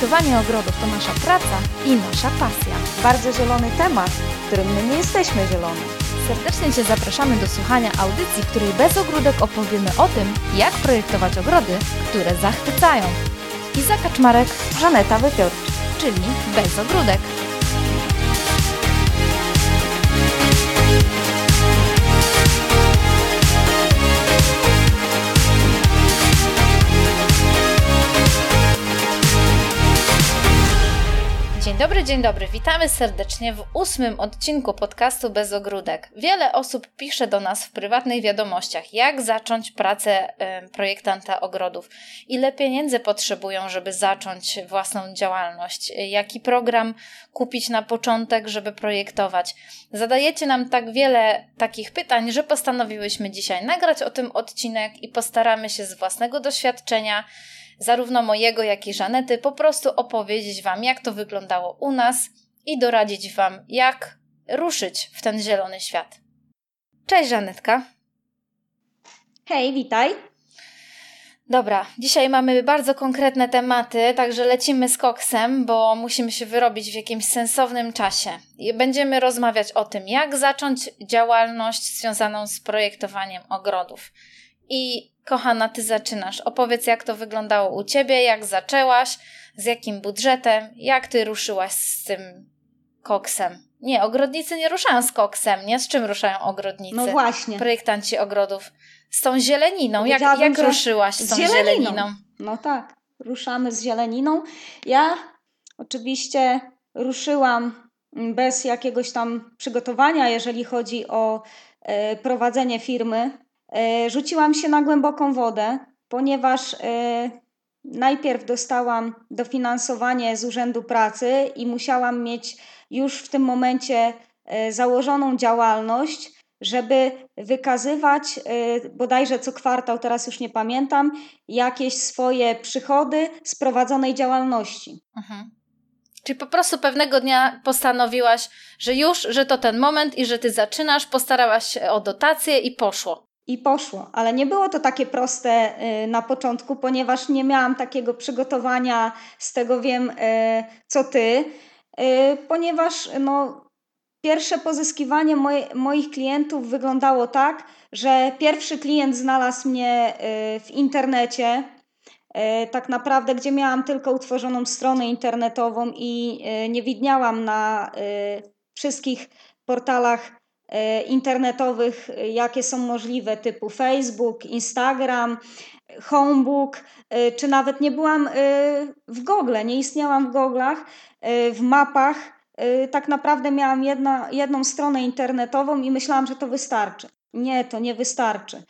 Projektowanie ogrodów to nasza praca i nasza pasja. Bardzo zielony temat, w którym my nie jesteśmy zieloni. Serdecznie Cię zapraszamy do słuchania audycji, w której bez ogródek opowiemy o tym, jak projektować ogrody, które zachwycają. Iza Kaczmarek, Żaneta Wypiorcz. czyli bez ogródek. Dzień dobry, dzień dobry. Witamy serdecznie w ósmym odcinku podcastu Bez Ogródek. Wiele osób pisze do nas w prywatnych wiadomościach, jak zacząć pracę projektanta ogrodów, ile pieniędzy potrzebują, żeby zacząć własną działalność, jaki program kupić na początek, żeby projektować. Zadajecie nam tak wiele takich pytań, że postanowiłyśmy dzisiaj nagrać o tym odcinek i postaramy się z własnego doświadczenia zarówno mojego, jak i Żanety, po prostu opowiedzieć Wam, jak to wyglądało u nas i doradzić Wam, jak ruszyć w ten zielony świat. Cześć, Żanetka. Hej, witaj. Dobra, dzisiaj mamy bardzo konkretne tematy, także lecimy z koksem, bo musimy się wyrobić w jakimś sensownym czasie. I będziemy rozmawiać o tym, jak zacząć działalność związaną z projektowaniem ogrodów. I kochana, ty zaczynasz. Opowiedz, jak to wyglądało u ciebie, jak zaczęłaś, z jakim budżetem, jak ty ruszyłaś z tym koksem. Nie, ogrodnicy nie ruszają z koksem, nie? Z czym ruszają ogrodnicy? No właśnie. Projektanci ogrodów. Z tą zieleniną. Jak, jak ruszyłaś z tą zieleniną. zieleniną? No tak, ruszamy z zieleniną. Ja oczywiście ruszyłam bez jakiegoś tam przygotowania, jeżeli chodzi o e, prowadzenie firmy. E, rzuciłam się na głęboką wodę, ponieważ e, najpierw dostałam dofinansowanie z Urzędu Pracy i musiałam mieć już w tym momencie e, założoną działalność, żeby wykazywać bodajże co kwartał, teraz już nie pamiętam, jakieś swoje przychody z prowadzonej działalności. Mhm. Czyli po prostu pewnego dnia postanowiłaś, że już, że to ten moment i że ty zaczynasz, postarałaś się o dotację i poszło. I poszło, ale nie było to takie proste y, na początku, ponieważ nie miałam takiego przygotowania, z tego wiem, y, co ty, y, ponieważ no, pierwsze pozyskiwanie moich klientów wyglądało tak, że pierwszy klient znalazł mnie w internecie, tak naprawdę, gdzie miałam tylko utworzoną stronę internetową i nie widniałam na wszystkich portalach internetowych, e, jakie są możliwe, typu Facebook, Instagram, Homebook, e, czy nawet nie byłam e, w Google, nie istniałam w Google'ach, e, w mapach. E, Tak naprawdę miałam jedna, jedną stronę internetową i myślałam, że to wystarczy. Nie, to nie wystarczy.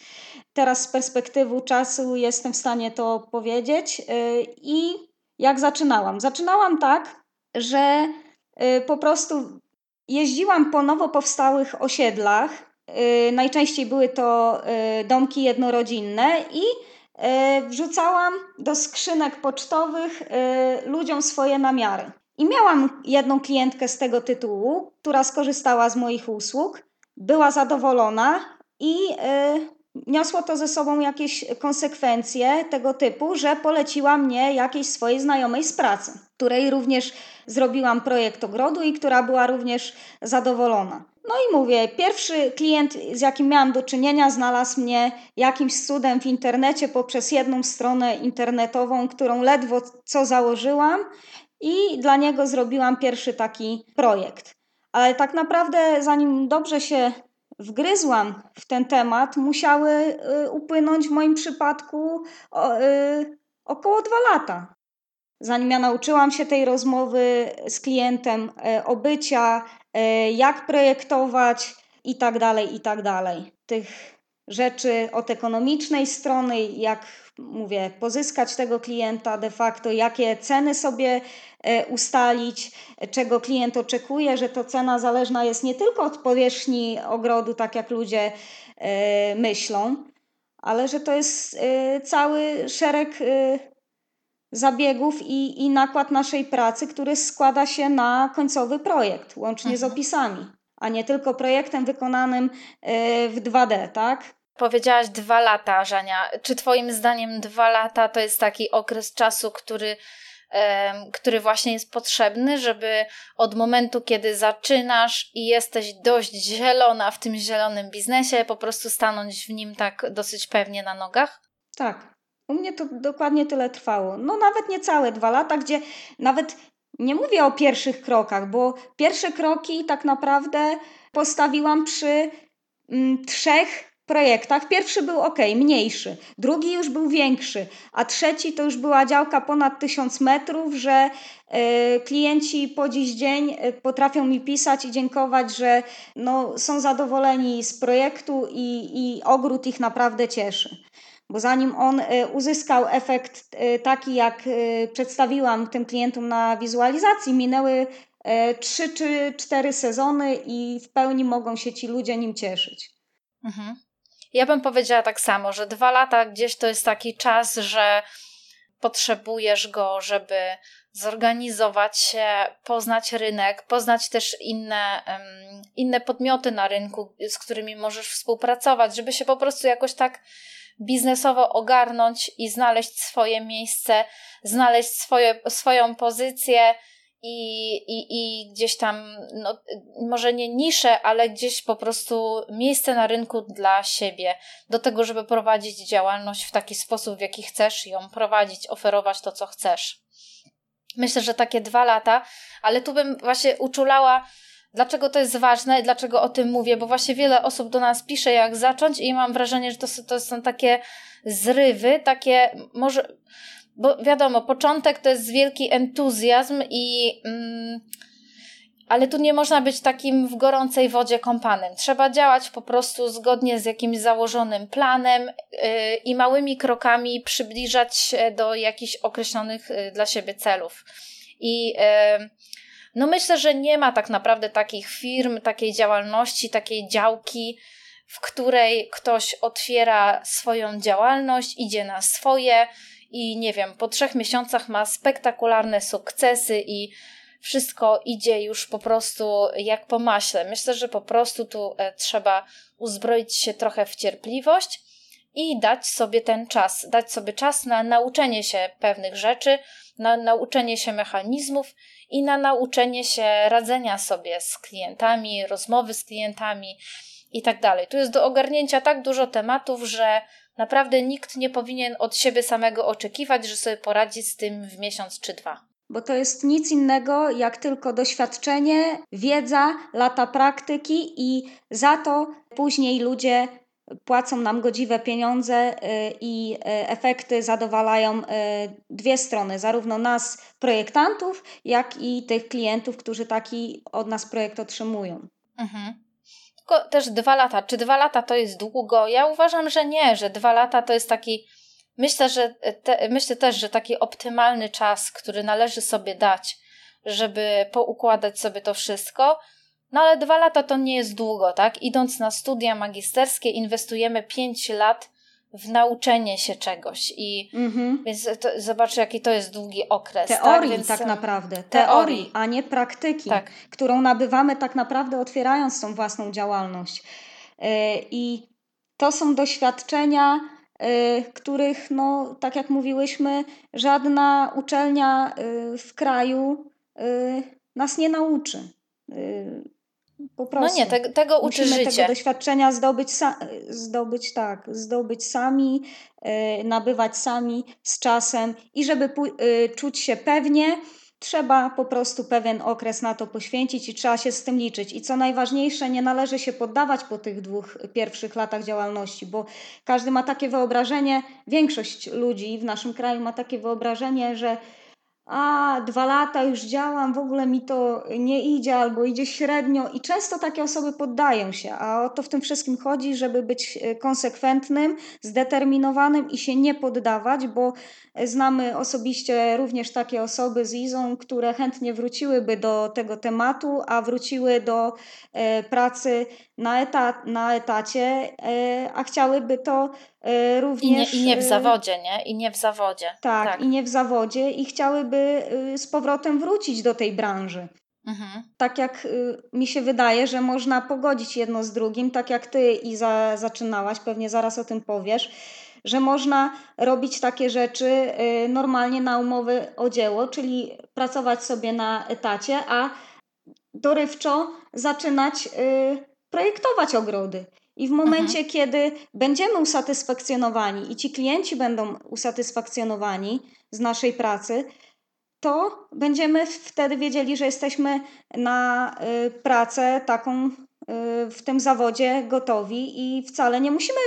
Teraz z perspektywy czasu jestem w stanie to powiedzieć. e, I jak zaczynałam? Zaczynałam tak, że e, po prostu Jeździłam po nowo powstałych osiedlach. y, Najczęściej były to y, domki jednorodzinne i y, wrzucałam do skrzynek pocztowych ludziom swoje namiary. I miałam jedną klientkę z tego tytułu, która skorzystała z moich usług, była zadowolona i niosło to ze sobą jakieś konsekwencje tego typu, że poleciła mnie jakiejś swojej znajomej z pracy, której również zrobiłam projekt ogrodu i która była również zadowolona. No i mówię, pierwszy klient, z jakim miałam do czynienia, znalazł mnie jakimś cudem w internecie poprzez jedną stronę internetową, którą ledwo co założyłam i dla niego zrobiłam pierwszy taki projekt. Ale tak naprawdę, zanim dobrze się wgryzłam w ten temat, musiały y, upłynąć w moim przypadku y, około dwa lata. Zanim ja nauczyłam się tej rozmowy z klientem, e, obycia, e, jak projektować i tak dalej, i tak dalej. Tych rzeczy od ekonomicznej strony, jak mówię, pozyskać tego klienta de facto, jakie ceny sobie ustalić, czego klient oczekuje, że to cena zależna jest nie tylko od powierzchni ogrodu, tak jak ludzie e, myślą, ale że to jest e, cały szereg e, zabiegów i, i nakład naszej pracy, który składa się na końcowy projekt, łącznie z Mhm. opisami, a nie tylko projektem wykonanym e, w 2D, tak? Powiedziałaś dwa lata, Żania. Czy Twoim zdaniem dwa lata to jest taki okres czasu, który który właśnie jest potrzebny, żeby od momentu, kiedy zaczynasz i jesteś dość zielona w tym zielonym biznesie, po prostu stanąć w nim tak dosyć pewnie na nogach? Tak. U mnie to dokładnie tyle trwało. No nawet niecałe dwa lata, gdzie nawet nie mówię o pierwszych krokach, bo pierwsze kroki tak naprawdę postawiłam przy mm, trzech projektach. Pierwszy był ok, mniejszy, drugi już był większy, a trzeci to już była działka ponad 1000 metrów, że y, klienci po dziś dzień e, potrafią mi pisać i dziękować, że no, są zadowoleni z projektu i, i ogród ich naprawdę cieszy. Bo zanim on e, uzyskał efekt taki, jak przedstawiłam tym klientom na wizualizacji, minęły trzy czy cztery sezony i w pełni mogą się ci ludzie nim cieszyć. Mhm. Ja bym powiedziała tak samo, że dwa lata gdzieś to jest taki czas, że potrzebujesz go, żeby zorganizować się, poznać rynek, poznać też inne, inne podmioty na rynku, z którymi możesz współpracować, żeby się po prostu jakoś tak biznesowo ogarnąć i znaleźć swoje miejsce, znaleźć swoje, swoją pozycję i, i, i gdzieś tam, no, może nie nisze, ale gdzieś po prostu miejsce na rynku dla siebie, do tego, żeby prowadzić działalność w taki sposób, w jaki chcesz ją prowadzić, oferować to, co chcesz. Myślę, że takie dwa lata, ale tu bym właśnie uczulała, dlaczego to jest ważne i dlaczego o tym mówię, bo właśnie wiele osób do nas pisze, jak zacząć, i mam wrażenie, że to, to są takie zrywy, takie może bo wiadomo, początek to jest wielki entuzjazm i. Mm, ale tu nie można być takim w gorącej wodzie kąpanym. Trzeba działać po prostu zgodnie z jakimś założonym planem yy, i małymi krokami przybliżać się do jakichś określonych yy, dla siebie celów. I yy, no myślę, że nie ma tak naprawdę takich firm, takiej działalności, takiej działki, w której ktoś otwiera swoją działalność, idzie na swoje i nie wiem, po trzech miesiącach ma spektakularne sukcesy i wszystko idzie już po prostu jak po maśle. Myślę, że po prostu tu e, trzeba uzbroić się trochę w cierpliwość i dać sobie ten czas, dać sobie czas na nauczenie się pewnych rzeczy, na nauczenie się mechanizmów i na nauczenie się radzenia sobie z klientami, rozmowy z klientami i tak dalej. Tu jest do ogarnięcia tak dużo tematów, że Naprawdę nikt nie powinien od siebie samego oczekiwać, że sobie poradzi z tym w miesiąc czy dwa. Bo to jest nic innego jak tylko doświadczenie, wiedza, lata praktyki i za to później ludzie płacą nam godziwe pieniądze y, i y, efekty zadowalają y, dwie strony, zarówno nas, projektantów, jak i tych klientów, którzy taki od nas projekt otrzymują. Mhm też dwa lata. Czy dwa lata to jest długo? Ja uważam, że nie, że dwa lata to jest taki. Myślę, że te, myślę też, że taki optymalny czas, który należy sobie dać, żeby poukładać sobie to wszystko. No ale dwa lata to nie jest długo, tak? Idąc na studia magisterskie, inwestujemy pięć lat w nauczenie się czegoś. I mhm. więc to, zobacz, jaki to jest długi okres. Tak? Teorii tak, więc, tak naprawdę. Teorii, teorii, a nie praktyki, tak. którą nabywamy tak naprawdę otwierając tą własną działalność. Yy, I to są doświadczenia, yy, których, no, tak jak mówiłyśmy, żadna uczelnia yy, w kraju nas nie nauczy. Po prostu. No nie, te, tego uczy Musimy życie. tego doświadczenia zdobyć, zdobyć tak, zdobyć sami, yy, nabywać sami z czasem i żeby yy, czuć się pewnie, trzeba po prostu pewien okres na to poświęcić i trzeba się z tym liczyć. I co najważniejsze, nie należy się poddawać po tych dwóch pierwszych latach działalności, bo każdy ma takie wyobrażenie, większość ludzi w naszym kraju ma takie wyobrażenie, że a dwa lata już działam, w ogóle mi to nie idzie albo idzie średnio i często takie osoby poddają się, a o to w tym wszystkim chodzi, żeby być e, konsekwentnym, zdeterminowanym i się nie poddawać, bo znamy osobiście również takie osoby z Izą, które chętnie wróciłyby do tego tematu, a wróciły do e, pracy na, etat, na etacie, e, a chciałyby to również... I nie, I nie w zawodzie, nie? I nie w zawodzie. Tak, tak, i nie w zawodzie i chciałyby z powrotem wrócić do tej branży. Mhm. Tak jak mi się wydaje, że można pogodzić jedno z drugim, tak jak ty Iza zaczynałaś, pewnie zaraz o tym powiesz, że można robić takie rzeczy normalnie na umowy o dzieło, czyli pracować sobie na etacie, a dorywczo zaczynać projektować ogrody. I w momencie, mhm. kiedy będziemy usatysfakcjonowani i ci klienci będą usatysfakcjonowani z naszej pracy, to będziemy wtedy wiedzieli, że jesteśmy na y, pracę taką y, w tym zawodzie gotowi i wcale nie musimy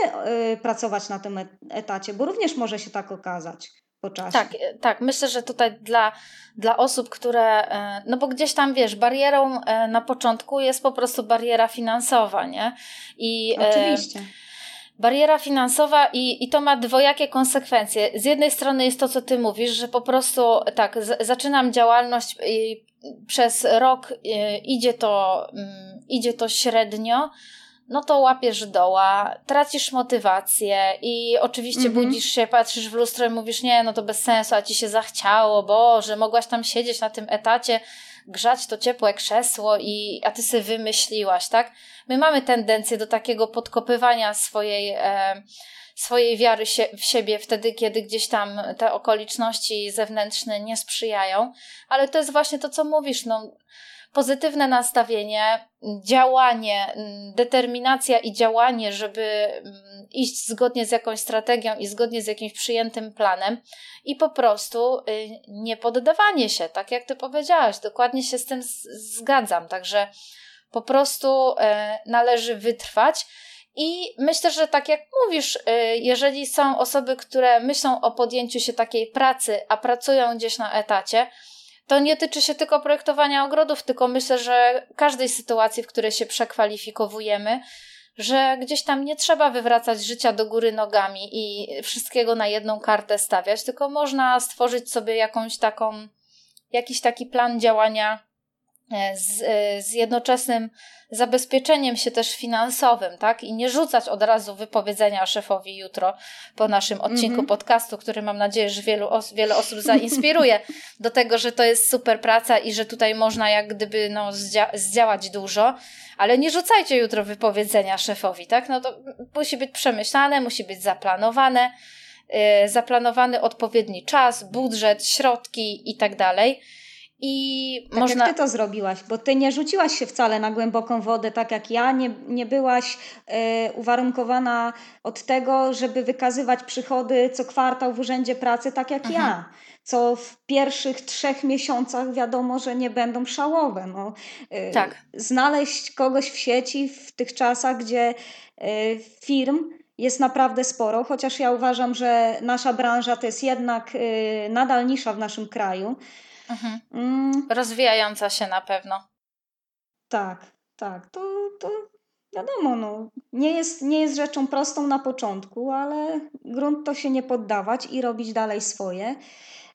y, pracować na tym etacie, bo również może się tak okazać po czasie. Tak, e, tak. Myślę, że tutaj dla, dla osób, które. E, no bo gdzieś tam wiesz, barierą e, na początku jest po prostu bariera finansowa, nie? I, Oczywiście. Bariera finansowa i, i to ma dwojakie konsekwencje. Z jednej strony jest to, co ty mówisz, że po prostu tak, z, zaczynam działalność i przez rok idzie to, mm, idzie to średnio, no to łapiesz doła, tracisz motywację i oczywiście mm -hmm. budzisz się, patrzysz w lustro i mówisz, nie, no to bez sensu, a ci się zachciało, Boże, mogłaś tam siedzieć na tym etacie, grzać to ciepłe krzesło i a ty sobie wymyśliłaś, tak? My mamy tendencję do takiego podkopywania swojej, e, swojej wiary się, w siebie wtedy, kiedy gdzieś tam te okoliczności zewnętrzne nie sprzyjają, ale to jest właśnie to, co mówisz, no pozytywne nastawienie, działanie, determinacja i działanie, żeby iść zgodnie z jakąś strategią i zgodnie z jakimś przyjętym planem i po prostu y, nie poddawanie się, tak jak ty powiedziałaś, dokładnie się z tym zgadzam. Także po prostu e, należy wytrwać. I myślę, że tak jak mówisz, y, jeżeli są osoby, które myślą o podjęciu się takiej pracy, a pracują gdzieś na etacie, to nie tyczy się tylko projektowania ogrodów, tylko myślę, że każdej sytuacji, w której się przekwalifikowujemy, że gdzieś tam nie trzeba wywracać życia do góry nogami i wszystkiego na jedną kartę stawiać, tylko można stworzyć sobie jakąś taką, jakiś taki plan działania z, e, z jednoczesnym zabezpieczeniem się też finansowym, tak? I nie rzucać od razu wypowiedzenia szefowi jutro po naszym odcinku mm -hmm. podcastu, który mam nadzieję, że wielu os wiele osób zainspiruje do tego, że to jest super praca i że tutaj można jak gdyby no, zdzia zdziałać dużo, ale nie rzucajcie jutro wypowiedzenia szefowi, tak? No to musi być przemyślane, musi być zaplanowane, yy, zaplanowany odpowiedni czas, budżet, środki i tak dalej. I tak można... jak ty to zrobiłaś, bo ty nie rzuciłaś się wcale na głęboką wodę, tak jak ja, nie, nie byłaś y, uwarunkowana od tego, żeby wykazywać przychody co kwartał w urzędzie pracy, tak jak mhm. ja. Co w pierwszych trzech miesiącach wiadomo, że nie będą szałowe. No, y, tak. Znaleźć kogoś w sieci w tych czasach, gdzie y, firm jest naprawdę sporo, chociaż ja uważam, że nasza branża to jest jednak nadal nisza w naszym kraju. Mhm. Mm. Rozwijająca się na pewno. Tak, tak. To, to wiadomo, no, nie, jest, nie jest rzeczą prostą na początku, ale grunt to się nie poddawać i robić dalej swoje.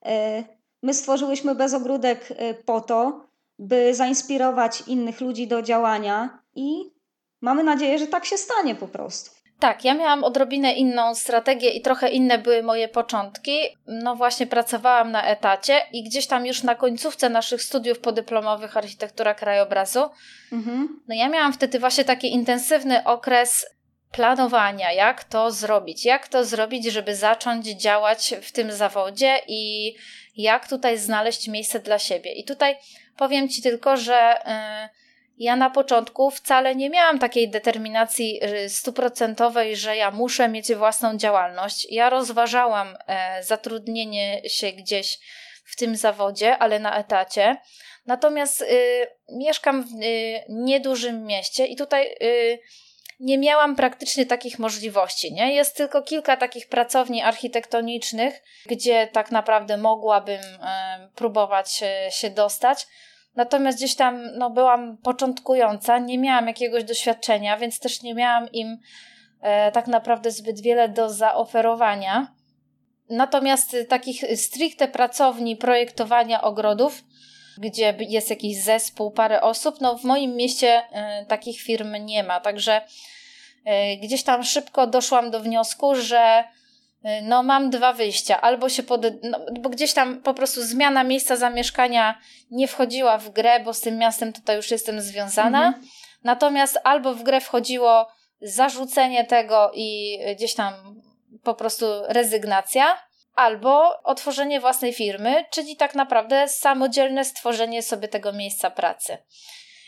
E, my stworzyłyśmy Bezogródek e, po to, by zainspirować innych ludzi do działania i mamy nadzieję, że tak się stanie po prostu. Tak, ja miałam odrobinę inną strategię i trochę inne były moje początki. No właśnie pracowałam na etacie i gdzieś tam już na końcówce naszych studiów podyplomowych architektura krajobrazu, mhm. no ja miałam wtedy właśnie taki intensywny okres planowania, jak to zrobić, jak to zrobić, żeby zacząć działać w tym zawodzie i jak tutaj znaleźć miejsce dla siebie. I tutaj powiem Ci tylko, że... Yy, ja na początku wcale nie miałam takiej determinacji y, stuprocentowej, że ja muszę mieć własną działalność. Ja rozważałam e, zatrudnienie się gdzieś w tym zawodzie, ale na etacie. Natomiast y, mieszkam w y, niedużym mieście i tutaj y, nie miałam praktycznie takich możliwości. Nie? Jest tylko kilka takich pracowni architektonicznych, gdzie tak naprawdę mogłabym e, próbować e, się dostać. Natomiast gdzieś tam no, byłam początkująca, nie miałam jakiegoś doświadczenia, więc też nie miałam im e, tak naprawdę zbyt wiele do zaoferowania. Natomiast takich stricte pracowni projektowania ogrodów, gdzie jest jakiś zespół, parę osób, no w moim mieście e, takich firm nie ma. Także e, gdzieś tam szybko doszłam do wniosku, że no mam dwa wyjścia. Albo się pod... No, bo gdzieś tam po prostu zmiana miejsca zamieszkania nie wchodziła w grę, bo z tym miastem tutaj już jestem związana. Mhm. Natomiast albo w grę wchodziło zarzucenie tego i gdzieś tam po prostu rezygnacja, albo otworzenie własnej firmy, czyli tak naprawdę samodzielne stworzenie sobie tego miejsca pracy.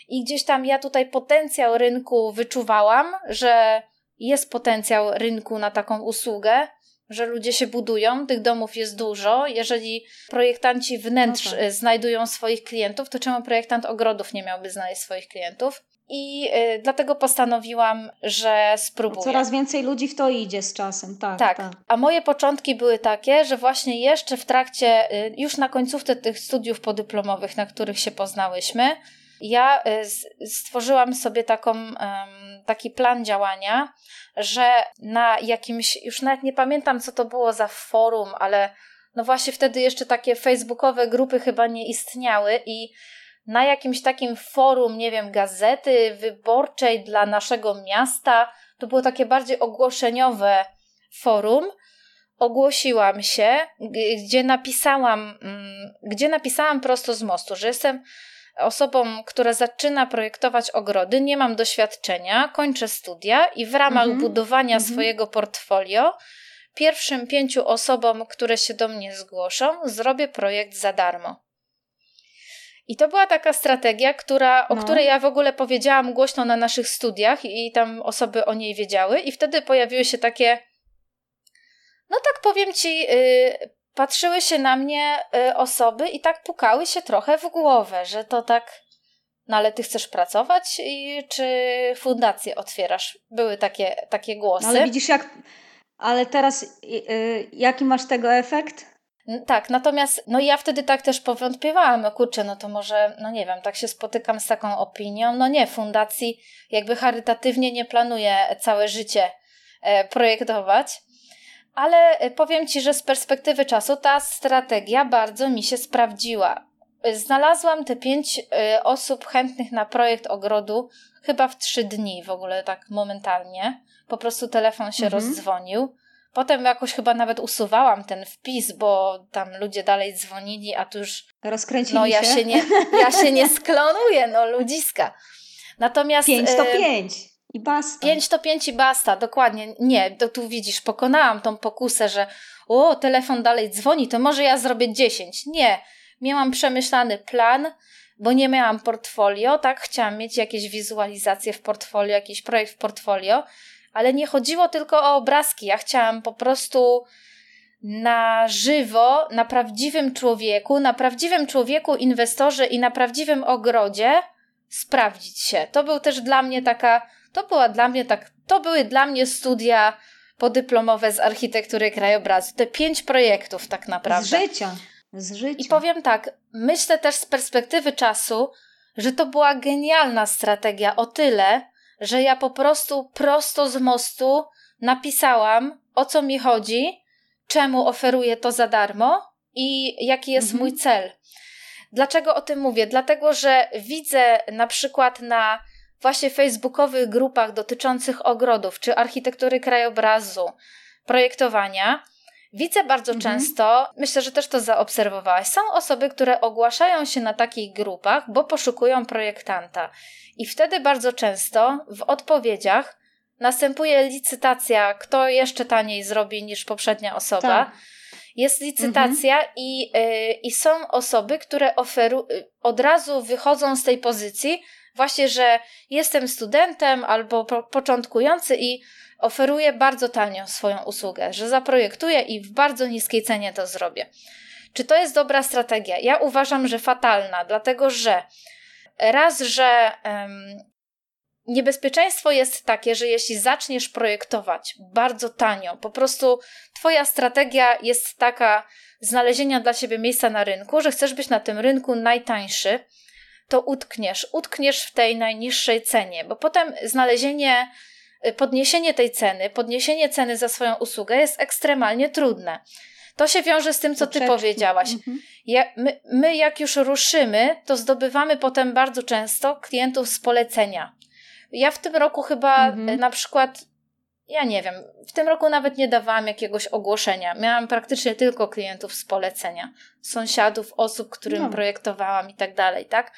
I gdzieś tam ja tutaj potencjał rynku wyczuwałam, że jest potencjał rynku na taką usługę, że ludzie się budują, tych domów jest dużo. Jeżeli projektanci wnętrz no tak. znajdują swoich klientów, to czemu projektant ogrodów nie miałby znaleźć swoich klientów? I y, dlatego postanowiłam, że spróbuję. Coraz więcej ludzi w to idzie z czasem, tak, tak. Tak. A moje początki były takie, że właśnie jeszcze w trakcie, y, już na końcówce tych studiów podyplomowych, na których się poznałyśmy, ja y, stworzyłam sobie taką, taki plan działania, że na jakimś, już nawet nie pamiętam, co to było za forum, ale no właśnie wtedy jeszcze takie facebookowe grupy chyba nie istniały i na jakimś takim forum, nie wiem, gazety wyborczej dla naszego miasta, to było takie bardziej ogłoszeniowe forum, ogłosiłam się, gdzie napisałam, mm, gdzie napisałam prosto z mostu, że jestem osobą, która zaczyna projektować ogrody, nie mam doświadczenia, kończę studia i w ramach mhm. budowania mhm. swojego portfolio pierwszym pięciu osobom, które się do mnie zgłoszą, zrobię projekt za darmo. I to była taka strategia, która, o no. której ja w ogóle powiedziałam głośno na naszych studiach i tam osoby o niej wiedziały, i wtedy pojawiły się takie. No tak powiem ci, yy, patrzyły się na mnie yy, osoby i tak pukały się trochę w głowę, że to tak. No ale ty chcesz pracować, i, czy fundację otwierasz? Były takie, takie głosy. No ale widzisz, jak. Ale teraz yy, jaki masz tego efekt? Tak, natomiast no ja wtedy tak też powątpiewałam, no kurczę, no to może, no nie wiem, tak się spotykam z taką opinią, no nie, fundacji jakby charytatywnie nie planuję całe życie e, projektować, ale e, powiem Ci, że z perspektywy czasu ta strategia bardzo mi się sprawdziła. Znalazłam te pięć e, osób chętnych na projekt ogrodu chyba w trzy dni w ogóle tak momentalnie. Po prostu telefon się mhm. rozdzwonił. Potem jakoś chyba nawet usuwałam ten wpis, bo tam ludzie dalej dzwonili, a tu już. Rozkręcili no, ja się. nie, ja się nie sklonuję, no ludziska. Natomiast. 5 to 5 i basta. 5 to 5 i basta, dokładnie. Nie, to tu widzisz, pokonałam tą pokusę, że o, telefon dalej dzwoni, to może ja zrobię 10. Nie, miałam przemyślany plan, bo nie miałam portfolio, tak? Chciałam mieć jakieś wizualizacje w portfolio, jakiś projekt w portfolio ale nie chodziło tylko o obrazki. Ja chciałam po prostu na żywo, na prawdziwym człowieku, na prawdziwym człowieku, inwestorze i na prawdziwym ogrodzie sprawdzić się. To był też dla mnie taka, to była dla mnie tak, to były dla mnie studia podyplomowe z architektury krajobrazu. Te pięć projektów tak naprawdę. Z życia. Z życia. I powiem tak, myślę też z perspektywy czasu, że to była genialna strategia o tyle, że ja po prostu prosto z mostu napisałam, o co mi chodzi, czemu oferuję to za darmo i jaki jest mhm. mój cel. Dlaczego o tym mówię? Dlatego, że widzę na przykład na właśnie facebookowych grupach dotyczących ogrodów czy architektury krajobrazu, projektowania, widzę bardzo mhm. często, myślę, że też to zaobserwowałaś, są osoby, które ogłaszają się na takich grupach, bo poszukują projektanta. I wtedy bardzo często w odpowiedziach następuje licytacja, kto jeszcze taniej zrobi niż poprzednia osoba. Tak. Jest licytacja mhm. i, y, i są osoby, które oferu- od razu wychodzą z tej pozycji, właśnie, że jestem studentem albo po- początkujący i oferuję bardzo tanio swoją usługę, że zaprojektuję i w bardzo niskiej cenie to zrobię. Czy to jest dobra strategia? Ja uważam, że fatalna, dlatego że Raz, że um, niebezpieczeństwo jest takie, że jeśli zaczniesz projektować bardzo tanio, po prostu Twoja strategia jest taka znalezienia dla siebie miejsca na rynku, że chcesz być na tym rynku najtańszy, to utkniesz, utkniesz w tej najniższej cenie, bo potem znalezienie, podniesienie tej ceny, podniesienie ceny za swoją usługę jest ekstremalnie trudne. To się wiąże z tym, co ty powiedziałaś. Mhm. Ja, my, my, jak już ruszymy, to zdobywamy potem bardzo często klientów z polecenia. Ja w tym roku chyba mhm. na przykład, ja nie wiem, w tym roku nawet nie dawałam jakiegoś ogłoszenia. Miałam praktycznie tylko klientów z polecenia. Sąsiadów, osób, którym no. projektowałam i tak dalej, tak?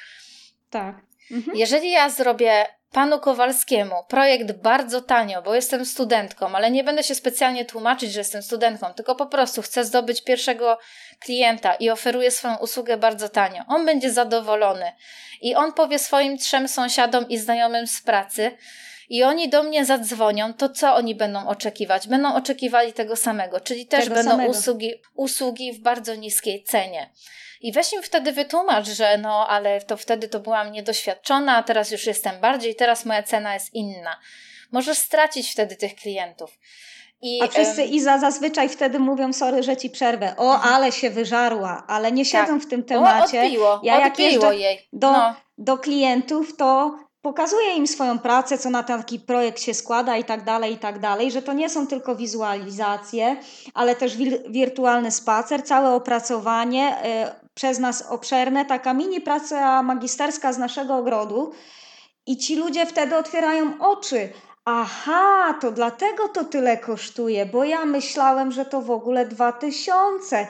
Tak. Mhm. Jeżeli ja zrobię panu Kowalskiemu projekt bardzo tanio, bo jestem studentką, ale nie będę się specjalnie tłumaczyć, że jestem studentką, tylko po prostu chcę zdobyć pierwszego klienta i oferuję swoją usługę bardzo tanio. On będzie zadowolony i on powie swoim trzem sąsiadom i znajomym z pracy, i oni do mnie zadzwonią, to co oni będą oczekiwać? Będą oczekiwali tego samego, czyli też tego będą usługi, usługi w bardzo niskiej cenie. I weź im wtedy wytłumacz, że no, ale to wtedy to byłam niedoświadczona, a teraz już jestem bardziej, teraz moja cena jest inna. Możesz stracić wtedy tych klientów. I, a wszyscy Iza zazwyczaj wtedy mówią, sorry, że ci przerwę. O, mhm. ale się wyżarła, ale nie siedzą tak. w tym temacie. O, odbiło, ja jak odbiło jej. Do, no. do klientów, to pokazuje im swoją pracę, co na taki projekt się składa i tak dalej, i tak dalej, że to nie są tylko wizualizacje, ale też wir wirtualny spacer, całe opracowanie, y, przez nas obszerne, taka mini praca magisterska z naszego ogrodu i ci ludzie wtedy otwierają oczy. Aha, to dlatego to tyle kosztuje, bo ja myślałem, że to w ogóle dwa tysiące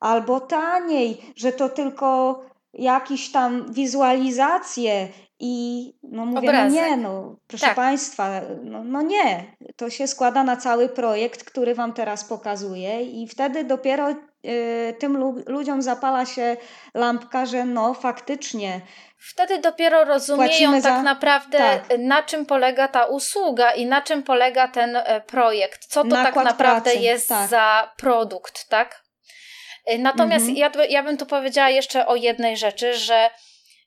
albo taniej, że to tylko jakieś tam wizualizacje i no mówię, no nie, no proszę tak. Państwa, no, no nie. To się składa na cały projekt, który Wam teraz pokazuję i wtedy dopiero y, tym lu ludziom zapala się lampka, że no faktycznie Wtedy dopiero rozumieją tak za... naprawdę, tak. na czym polega ta usługa i na czym polega ten e, projekt. Co to tak Nakład tak naprawdę pracy, jest tak. za produkt, tak? E, natomiast mhm. ja, ja bym tu powiedziała jeszcze o jednej rzeczy, że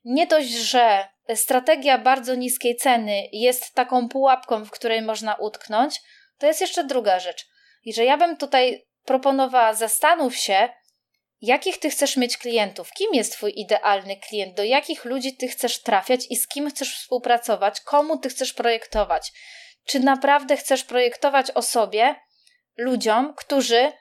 nie dość, że strategia bardzo niskiej ceny jest taką pułapką, w której można utknąć, to jest jeszcze druga rzecz. I że ja bym tutaj proponowała, zastanów się, jakich ty chcesz mieć klientów, kim jest twój idealny klient, do jakich ludzi ty chcesz trafiać i z kim chcesz współpracować, komu ty chcesz projektować. Czy naprawdę chcesz projektować o sobie ludziom, którzy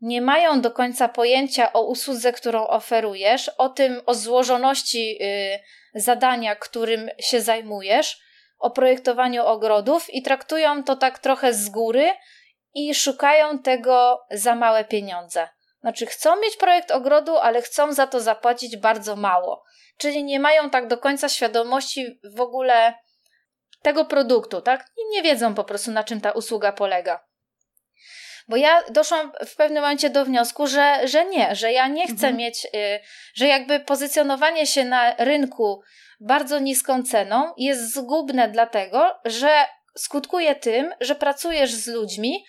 nie mają do końca pojęcia o usłudze, którą oferujesz, o tym, o złożoności y, zadania, którym się zajmujesz, o projektowaniu ogrodów i traktują to tak trochę z góry i szukają tego za małe pieniądze. Znaczy, chcą mieć projekt ogrodu, ale chcą za to zapłacić bardzo mało. Czyli nie mają tak do końca świadomości w ogóle tego produktu, tak? I nie wiedzą po prostu, na czym ta usługa polega. Bo ja doszłam w pewnym momencie do wniosku, że, że nie, że ja nie chcę mhm. mieć, y, że jakby pozycjonowanie się na rynku bardzo niską ceną jest zgubne, dlatego że skutkuje tym, że pracujesz z ludźmi,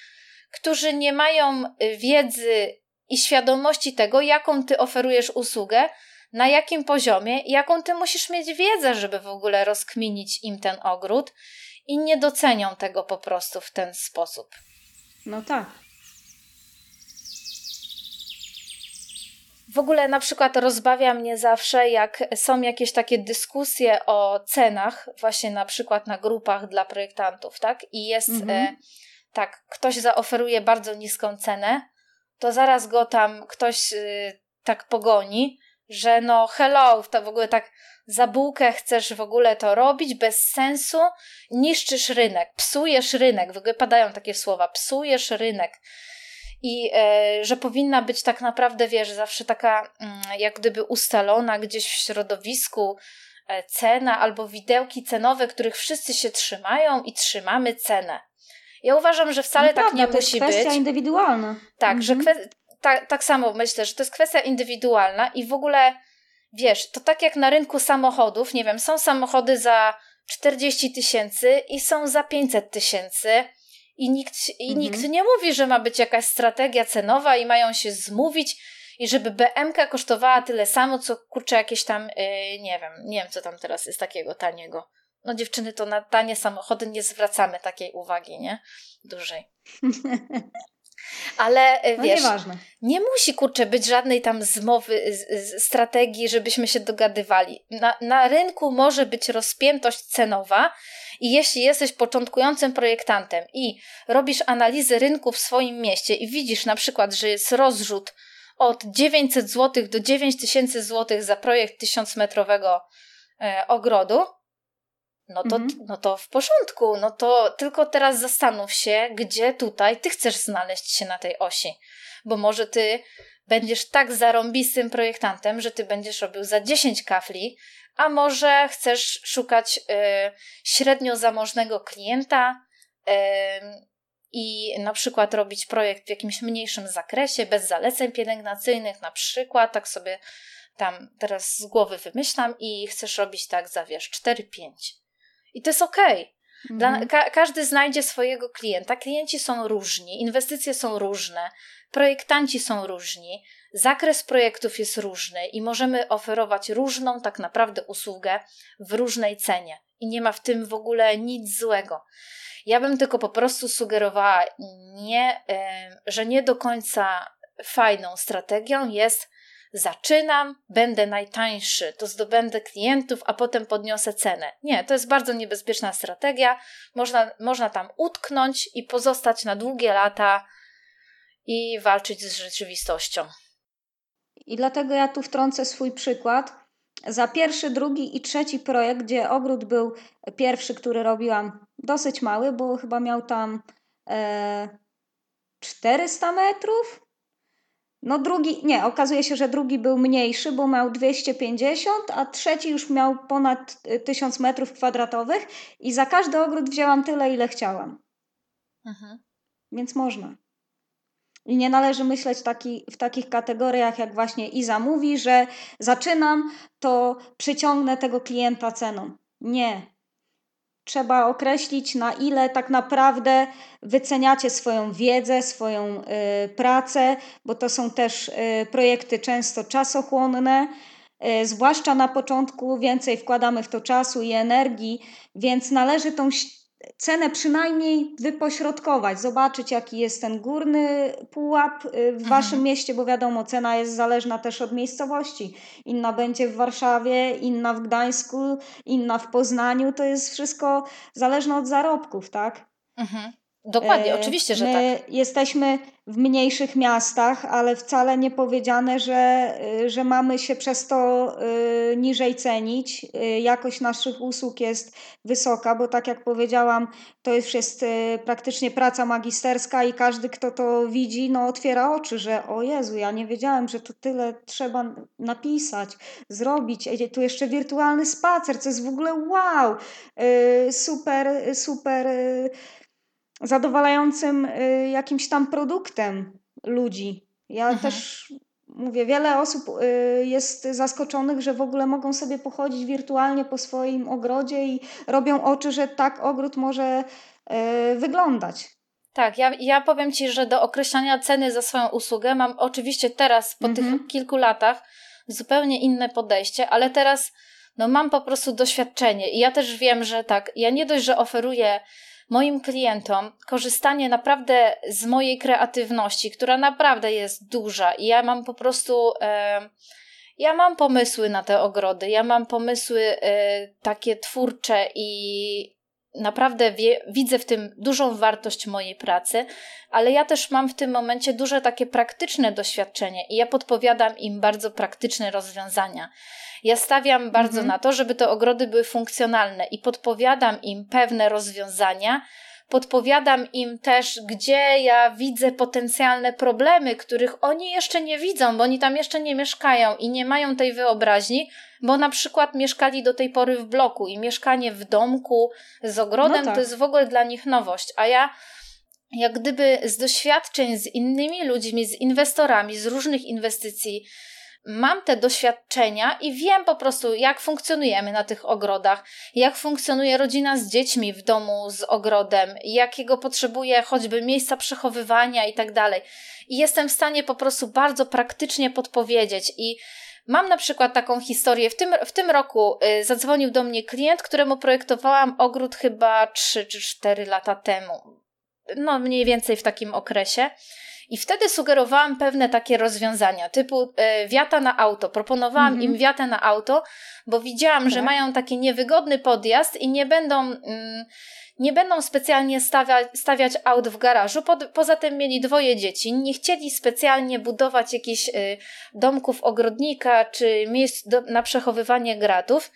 którzy nie mają y, wiedzy i świadomości tego, jaką ty oferujesz usługę, na jakim poziomie, jaką ty musisz mieć wiedzę, żeby w ogóle rozkminić im ten ogród i nie docenią tego po prostu w ten sposób. No tak. W ogóle na przykład rozbawia mnie zawsze, jak są jakieś takie dyskusje o cenach, właśnie na przykład na grupach dla projektantów, tak? I jest mhm. e, tak, ktoś zaoferuje bardzo niską cenę, to zaraz go tam ktoś e, tak pogoni, że no hello, to w ogóle tak za bułkę chcesz w ogóle to robić bez sensu, niszczysz rynek, psujesz rynek, w ogóle padają takie słowa, psujesz rynek i e, że powinna być tak naprawdę, wiesz, zawsze taka mm, jak gdyby ustalona gdzieś w środowisku e, cena albo widełki cenowe, których wszyscy się trzymają i trzymamy cenę. Ja uważam, że wcale no tak prawda, nie musi być. To jest kwestia indywidualna. Tak, mhm. że kwe- ta, tak samo myślę, że to jest kwestia indywidualna i w ogóle wiesz, to tak jak na rynku samochodów, nie wiem, są samochody za 40 tysięcy i są za 500 tysięcy i nikt, i mhm. nikt nie mówi, że ma być jakaś strategia cenowa i mają się zmówić i żeby BMK kosztowała tyle samo, co kurczę jakieś tam, yy, nie wiem, nie wiem co tam teraz jest takiego taniego. No dziewczyny, to na tanie samochody nie zwracamy takiej uwagi, nie? Dużej. Ale y, no wiesz, nieważne. nie musi kurczę być żadnej tam zmowy, z, z, strategii, żebyśmy się dogadywali. Na, na rynku może być rozpiętość cenowa i jeśli jesteś początkującym projektantem i robisz analizy rynku w swoim mieście i widzisz na przykład, że jest rozrzut od 900 zł do 9000 zł za projekt 1000 metrowego e, ogrodu, no to, mhm. no to w porządku, no to tylko teraz zastanów się, gdzie tutaj ty chcesz znaleźć się na tej osi. Bo może ty będziesz tak zarąbistym projektantem, że ty będziesz robił za 10 kafli, a może chcesz szukać y, średnio zamożnego klienta y, i na przykład robić projekt w jakimś mniejszym zakresie, bez zaleceń pielęgnacyjnych, na przykład, tak sobie tam teraz z głowy wymyślam i chcesz robić tak za wiesz 4-5. I to jest okej. Okay. Mhm. Ka każdy znajdzie swojego klienta. Klienci są różni, inwestycje są różne, projektanci są różni, zakres projektów jest różny i możemy oferować różną tak naprawdę usługę w różnej cenie. I nie ma w tym w ogóle nic złego. Ja bym tylko po prostu sugerowała, nie, że nie do końca fajną strategią jest zaczynam, będę najtańszy, to zdobędę klientów, a potem podniosę cenę. Nie, to jest bardzo niebezpieczna strategia. Można, można tam utknąć i pozostać na długie lata i walczyć z rzeczywistością. I dlatego ja tu wtrącę swój przykład. Za pierwszy, drugi i trzeci projekt, gdzie ogród był pierwszy, który robiłam, dosyć mały, bo chyba miał tam e, 400 metrów, no drugi, nie, okazuje się, że drugi był mniejszy, bo miał 250, a trzeci już miał ponad 1000 metrów kwadratowych i za każdy ogród wzięłam tyle, ile chciałam. Mhm. Więc można. I nie należy myśleć taki, w takich kategoriach, jak właśnie Iza mówi, że zaczynam, to przyciągnę tego klienta ceną. Nie, trzeba określić, na ile tak naprawdę wyceniacie swoją wiedzę, swoją y, pracę, bo to są też y, projekty często czasochłonne. Y, zwłaszcza na początku więcej wkładamy w to czasu i energii, więc należy tą cenę przynajmniej wypośrodkować, zobaczyć jaki jest ten górny pułap y, w mhm. waszym mieście, bo wiadomo, cena jest zależna też od miejscowości. Inna będzie w Warszawie, inna w Gdańsku, inna w Poznaniu, to jest wszystko zależne od zarobków, tak? Mhm. Dokładnie, e, oczywiście, że My tak. Jesteśmy w mniejszych miastach, ale wcale nie powiedziane, że, y, że mamy się przez to y, niżej cenić. Y, jakość naszych usług jest wysoka, bo tak jak powiedziałam, to już jest praktycznie praca magisterska i każdy, kto to widzi, no otwiera oczy, że o Jezu, ja nie wiedziałem, że tu tyle trzeba napisać, zrobić. Tu jeszcze wirtualny spacer, co jest w ogóle wow, super, super zadowalającym y, jakimś tam produktem ludzi. Ja mhm. też mówię, wiele osób y, jest zaskoczonych, że w ogóle mogą sobie pochodzić wirtualnie po swoim ogrodzie i robią oczy, że tak ogród może y, wyglądać. Tak, ja, ja powiem Ci, że do określania ceny za swoją usługę mam oczywiście teraz, po mhm. tych kilku latach, zupełnie inne podejście, ale teraz no, mam po prostu doświadczenie i ja też wiem, że tak, ja nie dość, że oferuję moim klientom korzystanie naprawdę z mojej kreatywności, która naprawdę jest duża i ja mam po prostu. E, ja mam pomysły na te ogrody, ja mam pomysły e, takie twórcze i naprawdę wie, widzę w tym dużą wartość mojej pracy, ale ja też mam w tym momencie duże takie praktyczne doświadczenie i ja podpowiadam im bardzo praktyczne rozwiązania. Ja stawiam bardzo mhm. na to, żeby te ogrody były funkcjonalne i podpowiadam im pewne rozwiązania. Podpowiadam im też, gdzie ja widzę potencjalne problemy, których oni jeszcze nie widzą, bo oni tam jeszcze nie mieszkają i nie mają tej wyobraźni, bo na przykład mieszkali do tej pory w bloku i mieszkanie w domku z ogrodem no tak. to jest w ogóle dla nich nowość. A ja jak gdyby z doświadczeń z innymi ludźmi, z inwestorami, z różnych inwestycji, mam te doświadczenia i wiem po prostu, jak funkcjonujemy na tych ogrodach, jak funkcjonuje rodzina z dziećmi w domu z ogrodem, jakiego potrzebuje choćby miejsca przechowywania i tak dalej. I jestem w stanie po prostu bardzo praktycznie podpowiedzieć i Mam na przykład taką historię. W tym, w tym roku y, zadzwonił do mnie klient, któremu projektowałam ogród chyba 3 czy 4 lata temu. No, mniej więcej w takim okresie. I wtedy sugerowałam pewne takie rozwiązania, typu e, wiata na auto. Proponowałam -hmm. im wiatę na auto, bo widziałam, tak. że mają taki niewygodny podjazd i nie będą. Mm, nie będą specjalnie stawiać, stawiać aut w garażu. Po, poza tym mieli dwoje dzieci. Nie chcieli specjalnie budować jakichś y, domków ogrodnika czy miejsc do, na przechowywanie gratów.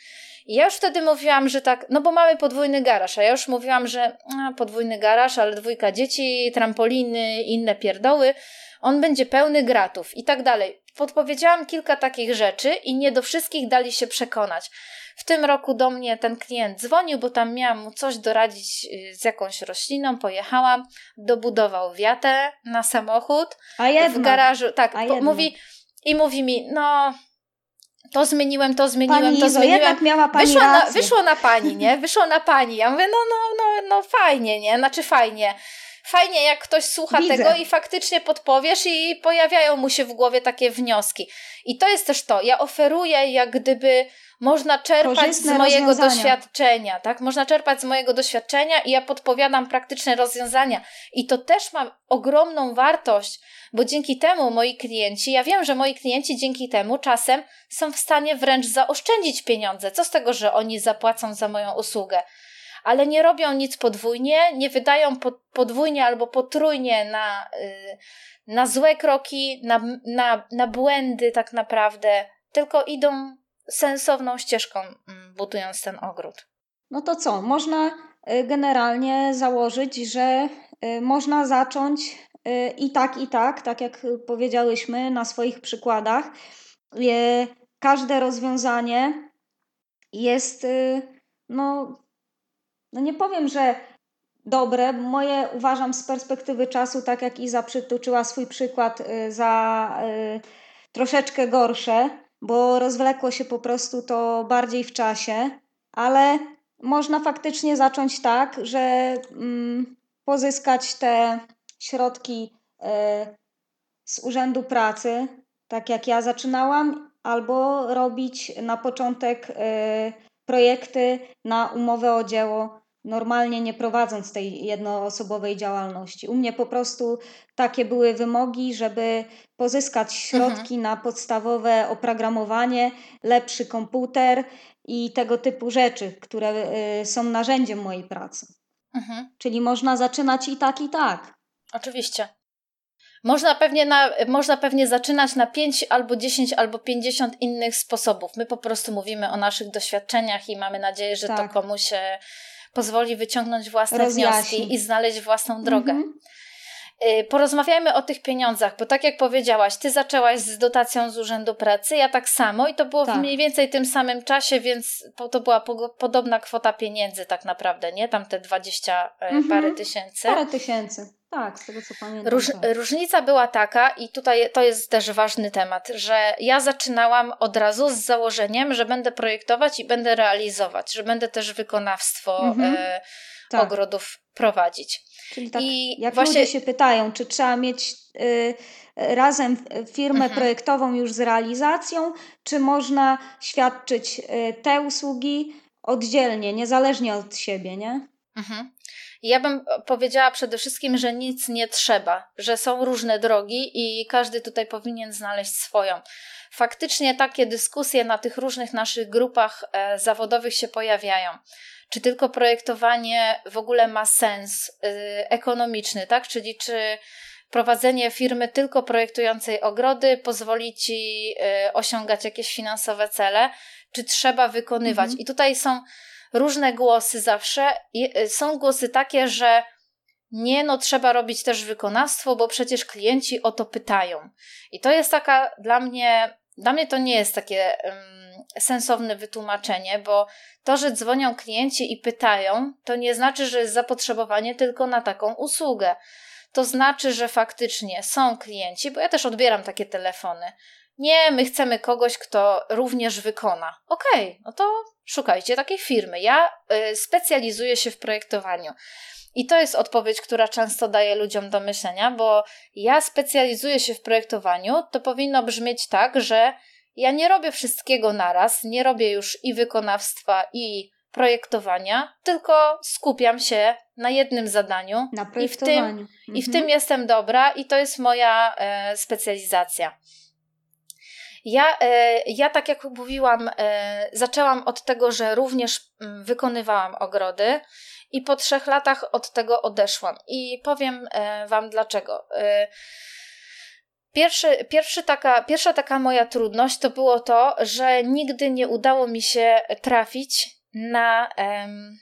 I ja już wtedy mówiłam, że tak, no bo mamy podwójny garaż, a ja już mówiłam, że podwójny garaż, ale dwójka dzieci, trampoliny, inne pierdoły. on będzie pełny gratów i tak dalej. Podpowiedziałam kilka takich rzeczy i nie do wszystkich dali się przekonać. W tym roku do mnie ten klient dzwonił, bo tam miałam mu coś doradzić y, z jakąś rośliną. Pojechałam, dobudował wiatę na samochód. A jednak, w garażu. Tak, a mówi i mówi mi, no to zmieniłem, to zmieniłem, pani to Izo, zmieniłem. jednak miała pani wyszło, na, rację. wyszło na pani, nie? Wyszło na pani. Ja mówię, no, no, no, no fajnie, nie? Znaczy fajnie. Fajnie, jak ktoś słucha Widzę. tego i faktycznie podpowiesz i pojawiają mu się w głowie takie wnioski. I to jest też to. Ja oferuję jak gdyby można czerpać Korzystne z mojego doświadczenia, tak? Można czerpać z mojego doświadczenia i ja podpowiadam praktyczne rozwiązania. I to też ma ogromną wartość, bo dzięki temu moi klienci, ja wiem, że moi klienci dzięki temu czasem są w stanie wręcz zaoszczędzić pieniądze. Co z tego, że oni zapłacą za moją usługę? Ale nie robią nic podwójnie, nie wydają po- podwójnie albo potrójnie na, y, na złe kroki, na, na, na błędy tak naprawdę, tylko idą sensowną ścieżką, mm, budując ten ogród. No to co? Można y, generalnie założyć, że y, można zacząć i tak, i tak, tak jak powiedziałyśmy na swoich przykładach. Każde rozwiązanie jest, no, no nie powiem, że dobre. Moje uważam z perspektywy czasu, tak jak Iza przytoczyła swój przykład, y, za y, troszeczkę gorsze, bo rozwlekło się po prostu to bardziej w czasie, ale można faktycznie zacząć tak, że mm, pozyskać te środki y, z Urzędu Pracy, tak jak ja zaczynałam, albo robić na początek projekty na umowę o dzieło, normalnie nie prowadząc tej jednoosobowej działalności. U mnie po prostu takie były wymogi, żeby pozyskać środki na podstawowe oprogramowanie, lepszy komputer i tego typu rzeczy, które y, są narzędziem mojej pracy. Mhm. Czyli można zaczynać i tak, i tak. Oczywiście. Można pewnie, na, można pewnie zaczynać na 5 albo 10 albo 50 innych sposobów. My po prostu mówimy o naszych doświadczeniach i mamy nadzieję, że Tak. to komuś pozwoli wyciągnąć własne Rozjaśni. wnioski i znaleźć własną drogę. Mhm. Y, Porozmawiajmy o tych pieniądzach, bo tak jak powiedziałaś, ty zaczęłaś z dotacją z Urzędu Pracy, ja tak samo i to było w Tak. mniej więcej tym samym czasie, więc to była podobna kwota pieniędzy tak naprawdę, nie? Tam te 20 e, Mhm. parę tysięcy. Parę tysięcy. Tak, z tego co pamiętam. Róż, tak. różnica była taka, i tutaj to jest też ważny temat, że ja zaczynałam od razu z założeniem, że będę projektować i będę realizować, że będę też wykonawstwo Mhm. e, Tak. ogrodów prowadzić. Czyli tak, I jak właśnie- ludzie się pytają, czy trzeba mieć y, razem firmę Mhm. projektową już z realizacją, czy można świadczyć y, te usługi oddzielnie, niezależnie od siebie, nie? Mhm. Ja bym powiedziała przede wszystkim, że nic nie trzeba, że są różne drogi i każdy tutaj powinien znaleźć swoją. Faktycznie takie dyskusje na tych różnych naszych grupach e, zawodowych się pojawiają. Czy tylko projektowanie w ogóle ma sens y, ekonomiczny, tak? Czyli czy prowadzenie firmy tylko projektującej ogrody pozwoli ci y, osiągać jakieś finansowe cele, czy trzeba wykonywać? Mhm. I tutaj są różne głosy zawsze. I, y, Są głosy takie, że nie, no trzeba robić też wykonawstwo, bo przecież klienci o to pytają. I to jest taka dla mnie, dla mnie to nie jest takie um, sensowne wytłumaczenie, bo to, że dzwonią klienci i pytają, to nie znaczy, że jest zapotrzebowanie tylko na taką usługę. To znaczy, że faktycznie są klienci, bo ja też odbieram takie telefony. Nie, my chcemy kogoś, kto również wykona. Okej, no to szukajcie takiej firmy. Ja y, specjalizuję się w projektowaniu. I to jest odpowiedź, która często daje ludziom do myślenia, bo ja specjalizuję się w projektowaniu, to powinno brzmieć tak, że ja nie robię wszystkiego naraz, nie robię już i wykonawstwa, i projektowania, tylko skupiam się na jednym zadaniu Na i w tym, projektowaniu. i w Mhm. tym jestem dobra i to jest moja e, specjalizacja. Ja, e, ja, tak jak mówiłam, e, zaczęłam od tego, że również mm, wykonywałam ogrody i po trzech latach od tego odeszłam. I powiem e, Wam dlaczego. E, Pierwszy, pierwszy taka, pierwsza taka moja trudność to było to, że nigdy nie udało mi się trafić na. Em,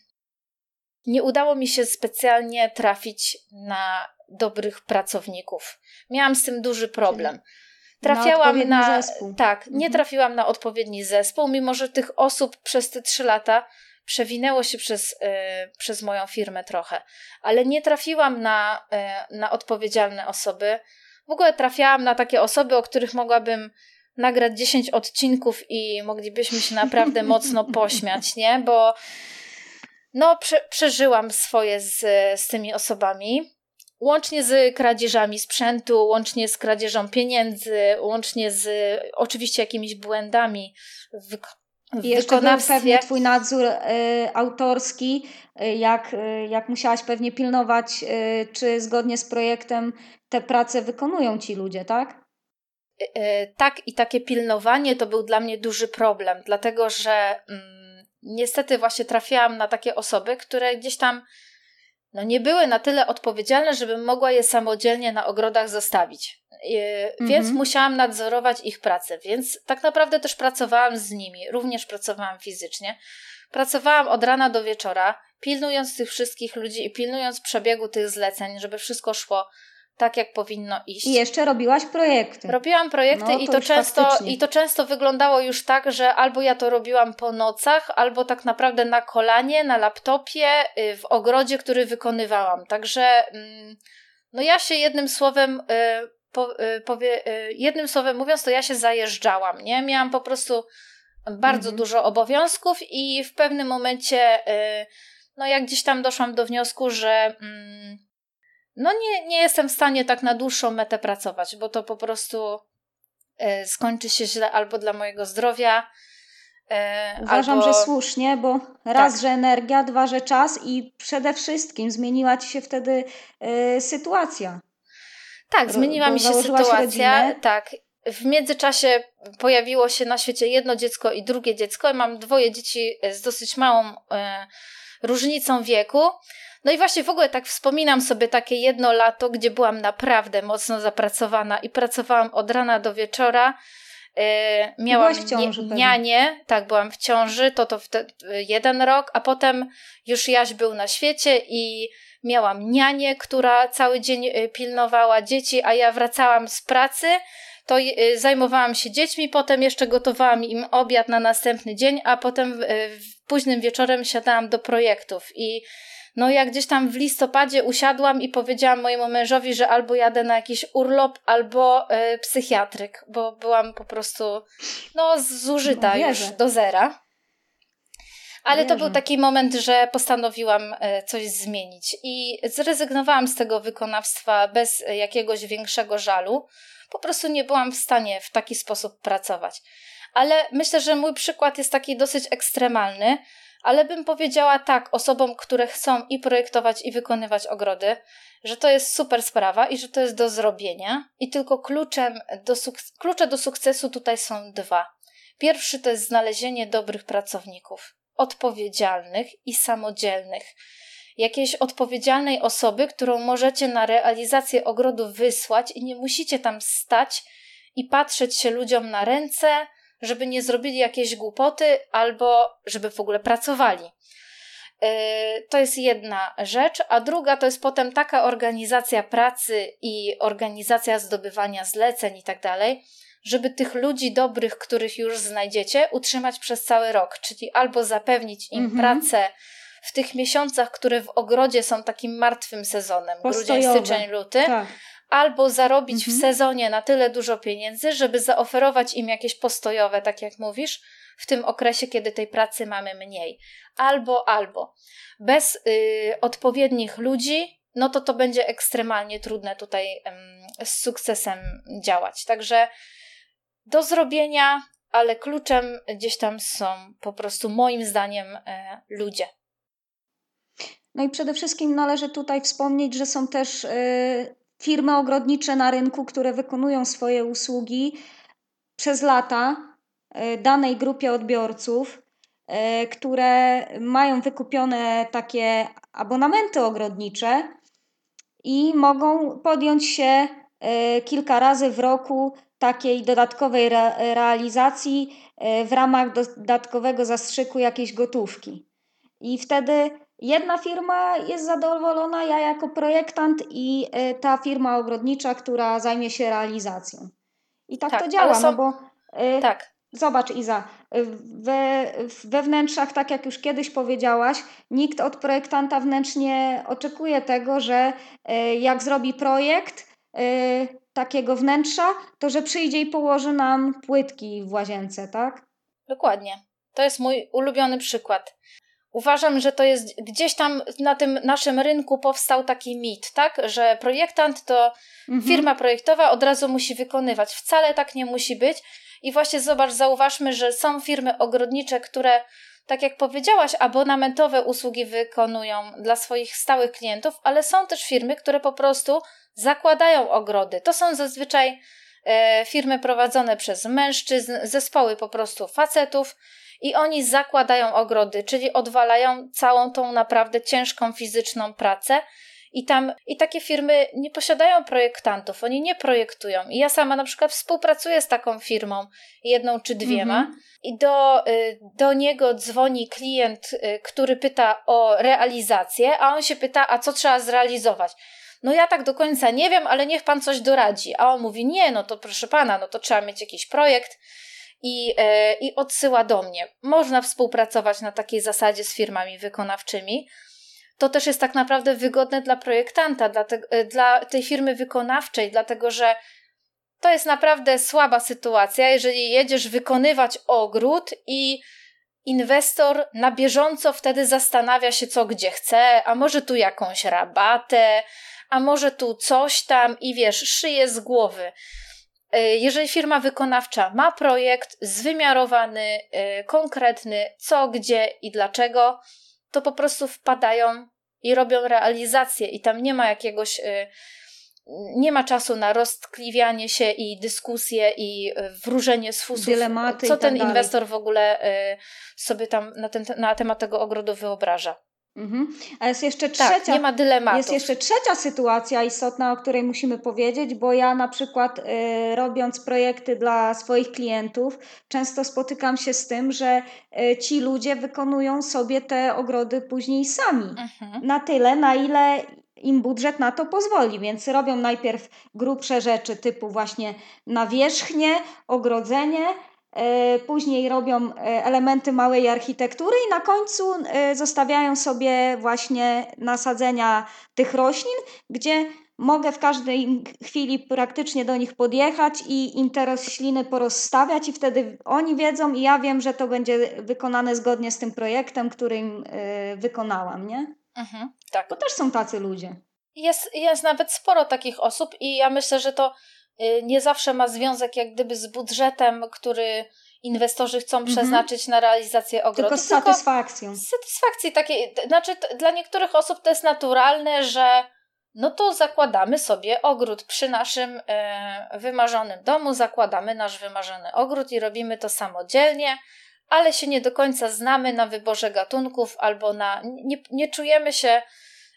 nie udało mi się specjalnie trafić na dobrych pracowników. Miałam z tym duży problem. Trafiałam na, na zespół. tak, nie mhm. trafiłam na odpowiedni zespół, mimo że tych osób przez te trzy lata przewinęło się przez, yy, przez moją firmę trochę, ale nie trafiłam na, yy, na odpowiedzialne osoby. W ogóle trafiałam na takie osoby, o których mogłabym nagrać 10 odcinków i moglibyśmy się naprawdę mocno pośmiać, nie? Bo no, prze, przeżyłam swoje z, z tymi osobami. Łącznie z kradzieżami sprzętu, łącznie z kradzieżą pieniędzy, łącznie z oczywiście jakimiś błędami w, I jeszcze był pewnie Twój nadzór y, autorski, y, jak, y, jak musiałaś pewnie pilnować, y, czy zgodnie z projektem te prace wykonują ci ludzie, tak? Y, y, tak, i takie pilnowanie to był dla mnie duży problem, dlatego że mm, niestety właśnie trafiałam na takie osoby, które gdzieś tam no nie były na tyle odpowiedzialne, żebym mogła je samodzielnie na ogrodach zostawić. Więc mhm. musiałam nadzorować ich pracę, więc tak naprawdę też pracowałam z nimi, również pracowałam fizycznie. Pracowałam od rana do wieczora, pilnując tych wszystkich ludzi i pilnując przebiegu tych zleceń, żeby wszystko szło tak, jak powinno iść. I jeszcze robiłaś projekty. Robiłam projekty no, to i, to często, i to często wyglądało już tak, że albo ja to robiłam po nocach, albo tak naprawdę na kolanie, na laptopie, y, w ogrodzie, który wykonywałam. Także mm, no ja się jednym słowem y, po, y, powie, jednym słowem mówiąc, to ja się zajeżdżałam, nie? Miałam po prostu bardzo mhm. dużo obowiązków i w pewnym momencie no jak gdzieś tam doszłam do wniosku, że mm, no nie, nie jestem w stanie tak na dłuższą metę pracować, bo to po prostu skończy się źle albo dla mojego zdrowia. Uważam, albo... że słusznie, bo raz, tak. że energia, dwa, że czas i przede wszystkim zmieniła ci się wtedy e, sytuacja. Tak, zmieniła mi się sytuacja. Rodzinę. Tak. W międzyczasie pojawiło się na świecie jedno dziecko i drugie dziecko. Mam dwoje dzieci z dosyć małą e, różnicą wieku. No i właśnie w ogóle tak wspominam sobie takie jedno lato, gdzie byłam naprawdę mocno zapracowana i pracowałam od rana do wieczora. Yy, miałam w ciąży, nianie, tak, byłam w ciąży, to to wtedy jeden rok, a potem już Jaś był na świecie i miałam nianię, która cały dzień y, pilnowała dzieci, a ja wracałam z pracy, to y, zajmowałam się dziećmi, potem jeszcze gotowałam im obiad na następny dzień, a potem y, późnym wieczorem siadałam do projektów i no jak gdzieś tam w listopadzie usiadłam i powiedziałam mojemu mężowi, że albo jadę na jakiś urlop, albo y, psychiatryk, bo byłam po prostu no zużyta no, już do zera. Ale Wierzę. to był taki moment, że postanowiłam e, coś zmienić i zrezygnowałam z tego wykonawstwa bez jakiegoś większego żalu. Po prostu nie byłam w stanie w taki sposób pracować. Ale myślę, że mój przykład jest taki dosyć ekstremalny, ale bym powiedziała tak osobom, które chcą i projektować, i wykonywać ogrody, że to jest super sprawa i że to jest do zrobienia. I tylko kluczem do klucze do sukcesu tutaj są dwa. Pierwszy to jest znalezienie dobrych pracowników, odpowiedzialnych i samodzielnych. Jakiejś odpowiedzialnej osoby, którą możecie na realizację ogrodu wysłać i nie musicie tam stać i patrzeć się ludziom na ręce, żeby nie zrobili jakiejś głupoty albo żeby w ogóle pracowali. E, to jest jedna rzecz, a druga to jest potem taka organizacja pracy i organizacja zdobywania zleceń i tak dalej, żeby tych ludzi dobrych, których już znajdziecie, utrzymać przez cały rok, czyli albo zapewnić im mhm. pracę w tych miesiącach, które w ogrodzie są takim martwym sezonem, Postojowe. grudzień, styczeń, luty, tak albo zarobić mhm. w sezonie na tyle dużo pieniędzy, żeby zaoferować im jakieś postojowe, tak jak mówisz, w tym okresie, kiedy tej pracy mamy mniej. Albo, albo. Bez y, odpowiednich ludzi, no to to będzie ekstremalnie trudne tutaj y, z sukcesem działać. Także do zrobienia, ale kluczem gdzieś tam są po prostu moim zdaniem y, ludzie. No i przede wszystkim należy tutaj wspomnieć, że są też y, firmy ogrodnicze na rynku, które wykonują swoje usługi przez lata e, danej grupie odbiorców, e, które mają wykupione takie abonamenty ogrodnicze i mogą podjąć się e, kilka razy w roku takiej dodatkowej realizacji w ramach dodatkowego zastrzyku jakiejś gotówki. I wtedy jedna firma jest zadowolona, ja jako projektant i y, ta firma ogrodnicza, która zajmie się realizacją. I tak, tak to działa, są... no bo y, tak. zobacz Iza, we, we wnętrzach, tak jak już kiedyś powiedziałaś, nikt od projektanta wnętrz nie oczekuje tego, że jak zrobi projekt takiego wnętrza, to że przyjdzie i położy nam płytki w łazience, tak? Dokładnie. To jest mój ulubiony przykład. Uważam, że to jest gdzieś tam na tym naszym rynku powstał taki mit, tak? Że projektant to mhm. firma projektowa od razu musi wykonywać. Wcale tak nie musi być. I właśnie zobacz, zauważmy, że są firmy ogrodnicze, które, tak jak powiedziałaś, abonamentowe usługi wykonują dla swoich stałych klientów, ale są też firmy, które po prostu zakładają ogrody. To są zazwyczaj e, firmy prowadzone przez mężczyzn, zespoły po prostu facetów i oni zakładają ogrody, czyli odwalają całą tą naprawdę ciężką fizyczną pracę. I tam, i takie firmy nie posiadają projektantów, oni nie projektują. I ja sama na przykład współpracuję z taką firmą, jedną czy dwiema, -hmm. i do, y, do niego dzwoni klient, y, który pyta o realizację, a on się pyta, a co trzeba zrealizować no ja tak do końca nie wiem, ale niech pan coś doradzi. A on mówi, nie, no to proszę pana, no to trzeba mieć jakiś projekt i, yy, i odsyła do mnie. Można współpracować na takiej zasadzie z firmami wykonawczymi. To też jest tak naprawdę wygodne dla projektanta, dla, te, yy, dla tej firmy wykonawczej, dlatego że to jest naprawdę słaba sytuacja, jeżeli jedziesz wykonywać ogród i inwestor na bieżąco wtedy zastanawia się, co gdzie chce, a może tu jakąś rabatę, a może tu coś tam i wiesz, szyje z głowy. E, jeżeli firma wykonawcza ma projekt zwymiarowany, e, konkretny, co, gdzie i dlaczego, to po prostu wpadają i robią realizację, i tam nie ma jakiegoś. E, nie ma czasu na roztkliwianie się i dyskusje i wróżenie z fusów, Dylematy co ten tak inwestor w ogóle sobie tam na, ten, na temat tego ogrodu wyobraża. Mhm. A jest jeszcze tak, trzecia. Tak, nie ma. Jest jeszcze trzecia sytuacja istotna, o której musimy powiedzieć, bo ja na przykład y, robiąc projekty dla swoich klientów, często spotykam się z tym, że y, ci ludzie wykonują sobie te ogrody później sami. Mhm. Na tyle, na ile im budżet na to pozwoli, więc robią najpierw grubsze rzeczy typu właśnie nawierzchnie, ogrodzenie, później robią e, elementy małej architektury i na końcu e, zostawiają sobie właśnie nasadzenia tych roślin, gdzie mogę w każdej chwili praktycznie do nich podjechać i im te rośliny porozstawiać i wtedy oni wiedzą i ja wiem, że to będzie wykonane zgodnie z tym projektem, którym wykonałam, nie? Mhm, tak. Bo też są tacy ludzie. Jest, jest nawet sporo takich osób i ja myślę, że to nie zawsze ma związek jak gdyby z budżetem, który inwestorzy chcą mhm. przeznaczyć na realizację ogrodu. Tylko z satysfakcją. Z satysfakcji takiej, znaczy dla niektórych osób to jest naturalne, że no to zakładamy sobie ogród przy naszym e, wymarzonym domu, zakładamy nasz wymarzony ogród i robimy to samodzielnie, ale się nie do końca znamy na wyborze gatunków albo na nie, nie czujemy się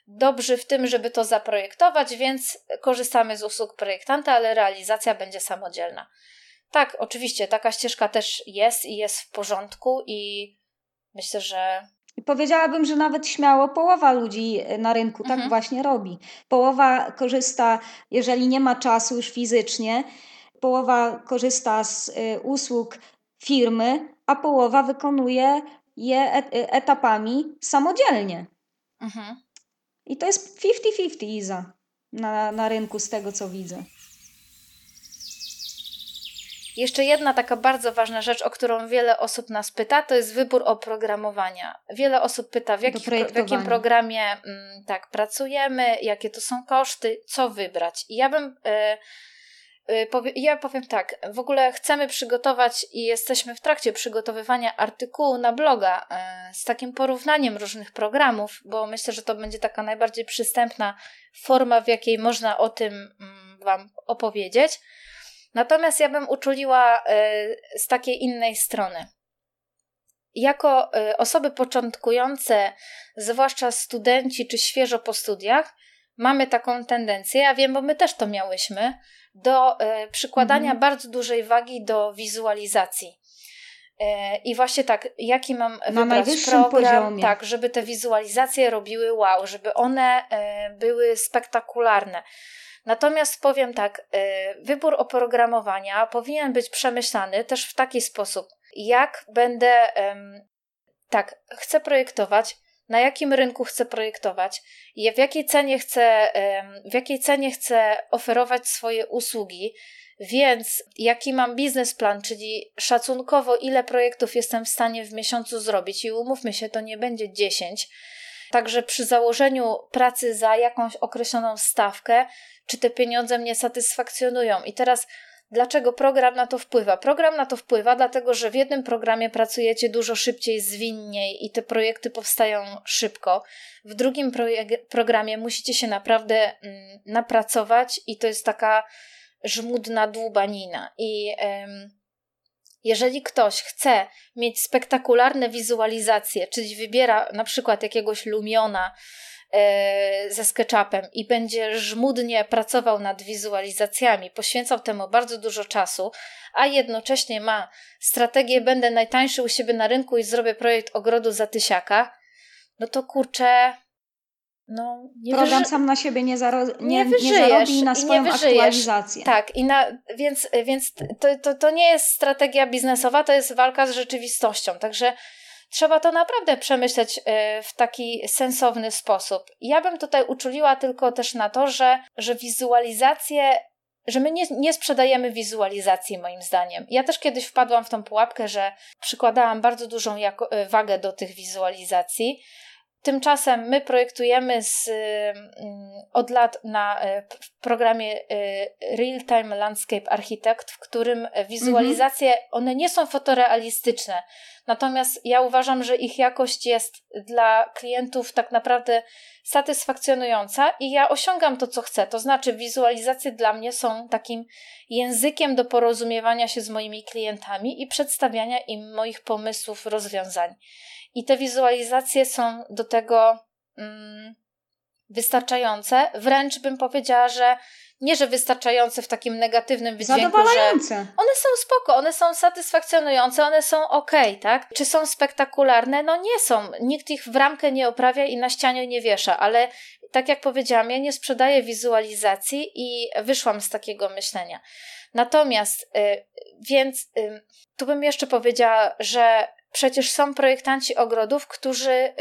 dobrzy w tym, żeby to zaprojektować, więc korzystamy z usług projektanta, ale realizacja będzie samodzielna. Tak, oczywiście, taka ścieżka też jest i jest w porządku, i myślę, że. Powiedziałabym, że nawet śmiało połowa ludzi na rynku tak mhm. właśnie robi. Połowa korzysta, jeżeli nie ma czasu już fizycznie, połowa korzysta z y, usług firmy, a połowa wykonuje je etapami samodzielnie. Mhm. I to jest 50-50 Iza na, na rynku z tego co widzę. Jeszcze jedna taka bardzo ważna rzecz, o którą wiele osób nas pyta, to jest wybór oprogramowania. Wiele osób pyta, w, jakich, w jakim programie mm, tak pracujemy, jakie to są koszty, co wybrać. I ja bym. Y, ja powiem tak, w ogóle chcemy przygotować i jesteśmy w trakcie przygotowywania artykułu na bloga y, z takim porównaniem różnych programów, bo myślę, że to będzie taka najbardziej przystępna forma, w jakiej można o tym mm, Wam opowiedzieć. Natomiast ja bym uczuliła y, z takiej innej strony. Jako osoby początkujące, zwłaszcza studenci czy świeżo po studiach, mamy taką tendencję, ja wiem, bo my też to miałyśmy, do e, przykładania mhm. bardzo dużej wagi do wizualizacji. E, I właśnie tak, jaki mam Na najwyższym program, poziomie. tak, żeby te wizualizacje robiły wow, żeby one e, były spektakularne. Natomiast powiem tak, wybór oprogramowania powinien być przemyślany też w taki sposób, jak będę, tak, chcę projektować, na jakim rynku chcę projektować, je- w jakiej cenie chcę, w jakiej cenie chcę oferować swoje usługi, więc jaki mam biznesplan, czyli szacunkowo ile projektów jestem w stanie w miesiącu zrobić i umówmy się, to nie będzie 10. Także przy założeniu pracy za jakąś określoną stawkę, czy te pieniądze mnie satysfakcjonują. I teraz Dlaczego program na to wpływa? Program na to wpływa, dlatego że w jednym programie pracujecie dużo szybciej, zwinniej i te projekty powstają szybko. W drugim programie musicie się naprawdę mm, napracować, i to jest taka żmudna dłubanina. I em, jeżeli ktoś chce mieć spektakularne wizualizacje, czyli wybiera na przykład jakiegoś Lumiona ze SketchUpem i będzie żmudnie pracował nad wizualizacjami, poświęcał temu bardzo dużo czasu, a jednocześnie ma strategię będę najtańszy u siebie na rynku i zrobię projekt ogrodu za tysiaka, no to kurczę, no nie Program sam na siebie nie, zaro- nie, nie nie, zarobi na nie swoją wyżyjesz. aktualizację. Tak, i na, więc, więc to, to, to nie jest strategia biznesowa, to jest walka z rzeczywistością. Także trzeba to naprawdę przemyśleć e, w taki sensowny sposób. Ja bym tutaj uczuliła tylko też na to, że, że wizualizacje, że my nie, nie sprzedajemy wizualizacji, moim zdaniem. Ja też kiedyś wpadłam w tą pułapkę, że przykładałam bardzo dużą jako, e, wagę do tych wizualizacji. Tymczasem my projektujemy z, mm, od lat na p- w programie e, Real Time Landscape Architect, w którym wizualizacje, one nie są fotorealistyczne. Natomiast ja uważam, że ich jakość jest dla klientów tak naprawdę satysfakcjonująca i ja osiągam to, co chcę. To znaczy, wizualizacje dla mnie są takim językiem do porozumiewania się z moimi klientami i przedstawiania im moich pomysłów, rozwiązań. I te wizualizacje są do tego mm, wystarczające. Wręcz bym powiedziała, że nie, że wystarczające w takim negatywnym wydźwięku, że Zadowalające. one są spoko, one są satysfakcjonujące, one są ok, tak? Czy są spektakularne? No nie są. Nikt ich w ramkę nie oprawia i na ścianie nie wiesza, ale tak jak powiedziałam, ja nie sprzedaję wizualizacji i wyszłam z takiego myślenia. Natomiast, y, więc y, tu bym jeszcze powiedziała, że przecież są projektanci ogrodów, którzy y,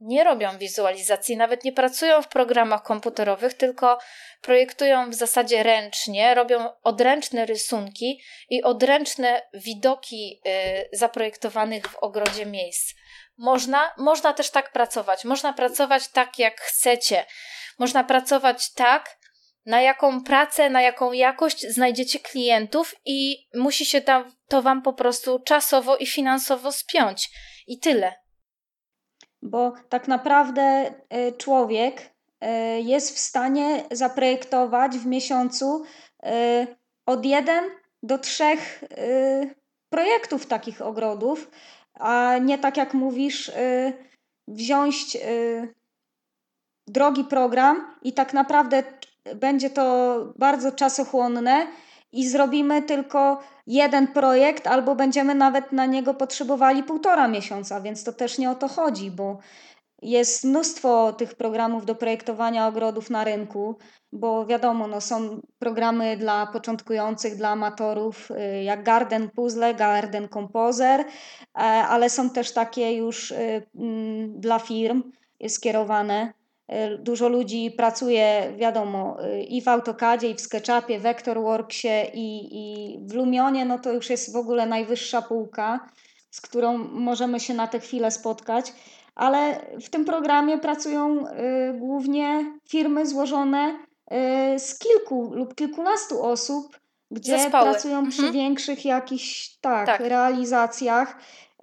nie robią wizualizacji, nawet nie pracują w programach komputerowych, tylko projektują w zasadzie ręcznie, robią odręczne rysunki i odręczne widoki y, zaprojektowanych w ogrodzie miejsc. Można, można też tak pracować. Można pracować tak, jak chcecie. Można pracować tak, na jaką pracę, na jaką jakość znajdziecie klientów i musi się tam, to Wam po prostu czasowo i finansowo spiąć. I tyle. Bo tak naprawdę y, człowiek y, jest w stanie zaprojektować w miesiącu y, od jeden do trzech y, projektów takich ogrodów, a nie tak jak mówisz, wziąć drogi program i tak naprawdę będzie to bardzo czasochłonne i zrobimy tylko jeden projekt, albo będziemy nawet na niego potrzebowali półtora miesiąca, więc to też nie o to chodzi, bo jest mnóstwo tych programów do projektowania ogrodów na rynku, bo wiadomo, no są programy dla początkujących, dla amatorów, y, jak Garden Puzzle, Garden Composer, e, ale są też takie już y, mm, dla firm skierowane. Y, Dużo ludzi pracuje, wiadomo, y, i w AutoCADzie, i w SketchUpie, Vectorworksie, i, i w Lumionie, no to już jest w ogóle najwyższa półka, z którą możemy się na tę chwilę spotkać. Ale w tym programie pracują y, głównie firmy złożone z kilku lub kilkunastu osób, gdzie Zespoły. pracują przy Mhm. większych jakichś tak, Tak. realizacjach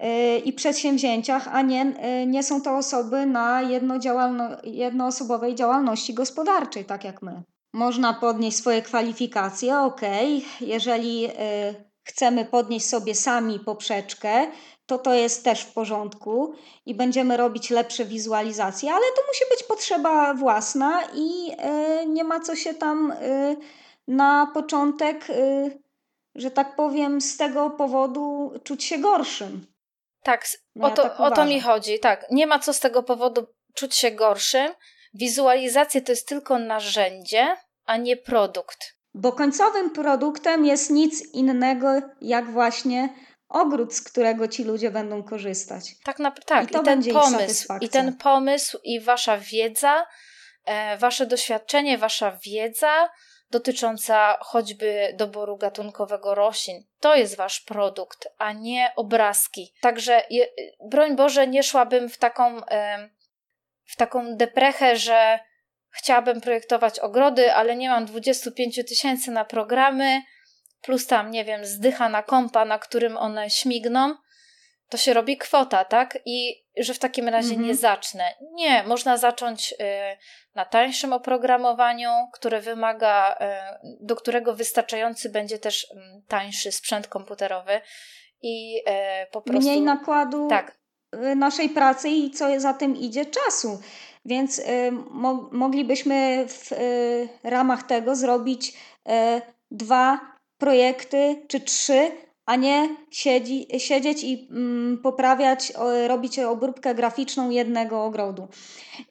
y, i przedsięwzięciach, a nie, y, nie są to osoby na jednoosobowej działalności gospodarczej, tak jak my. Można podnieść swoje kwalifikacje, ok. Jeżeli y, chcemy podnieść sobie sami poprzeczkę, to to jest też w porządku i będziemy robić lepsze wizualizacje, ale to musi być potrzeba własna i y, nie ma co się tam y, na początek y, że tak powiem, z tego powodu czuć się gorszym. Tak, no o, to, ja tak o to mi chodzi. Tak, nie ma co z tego powodu czuć się gorszym. Wizualizacja to jest tylko narzędzie, a nie produkt. Bo końcowym produktem jest nic innego, jak właśnie ogród, z którego ci ludzie będą korzystać. Tak, na, tak. I, to I ten pomysł, i ten pomysł, i wasza wiedza, e, wasze doświadczenie, wasza wiedza dotycząca choćby doboru gatunkowego roślin. To jest wasz produkt, a nie obrazki. Także je, broń Boże, nie szłabym w taką, w taką deprechę, że chciałabym projektować ogrody, ale nie mam 25 tysięcy na programy, plus tam, nie wiem, zdycha na kompa, na którym one śmigną, to się robi kwota, tak? I że w takim razie nie mhm. zacznę. Nie, można zacząć y, na tańszym oprogramowaniu, które wymaga, y, do którego wystarczający będzie też y, tańszy sprzęt komputerowy i y, po prostu. Mniej nakładu tak. Y, naszej pracy i co za tym idzie czasu. Więc y, mo moglibyśmy w ramach tego zrobić dwa projekty czy trzy, a nie siedzi, siedzieć i mm, poprawiać, robić obróbkę graficzną jednego ogrodu.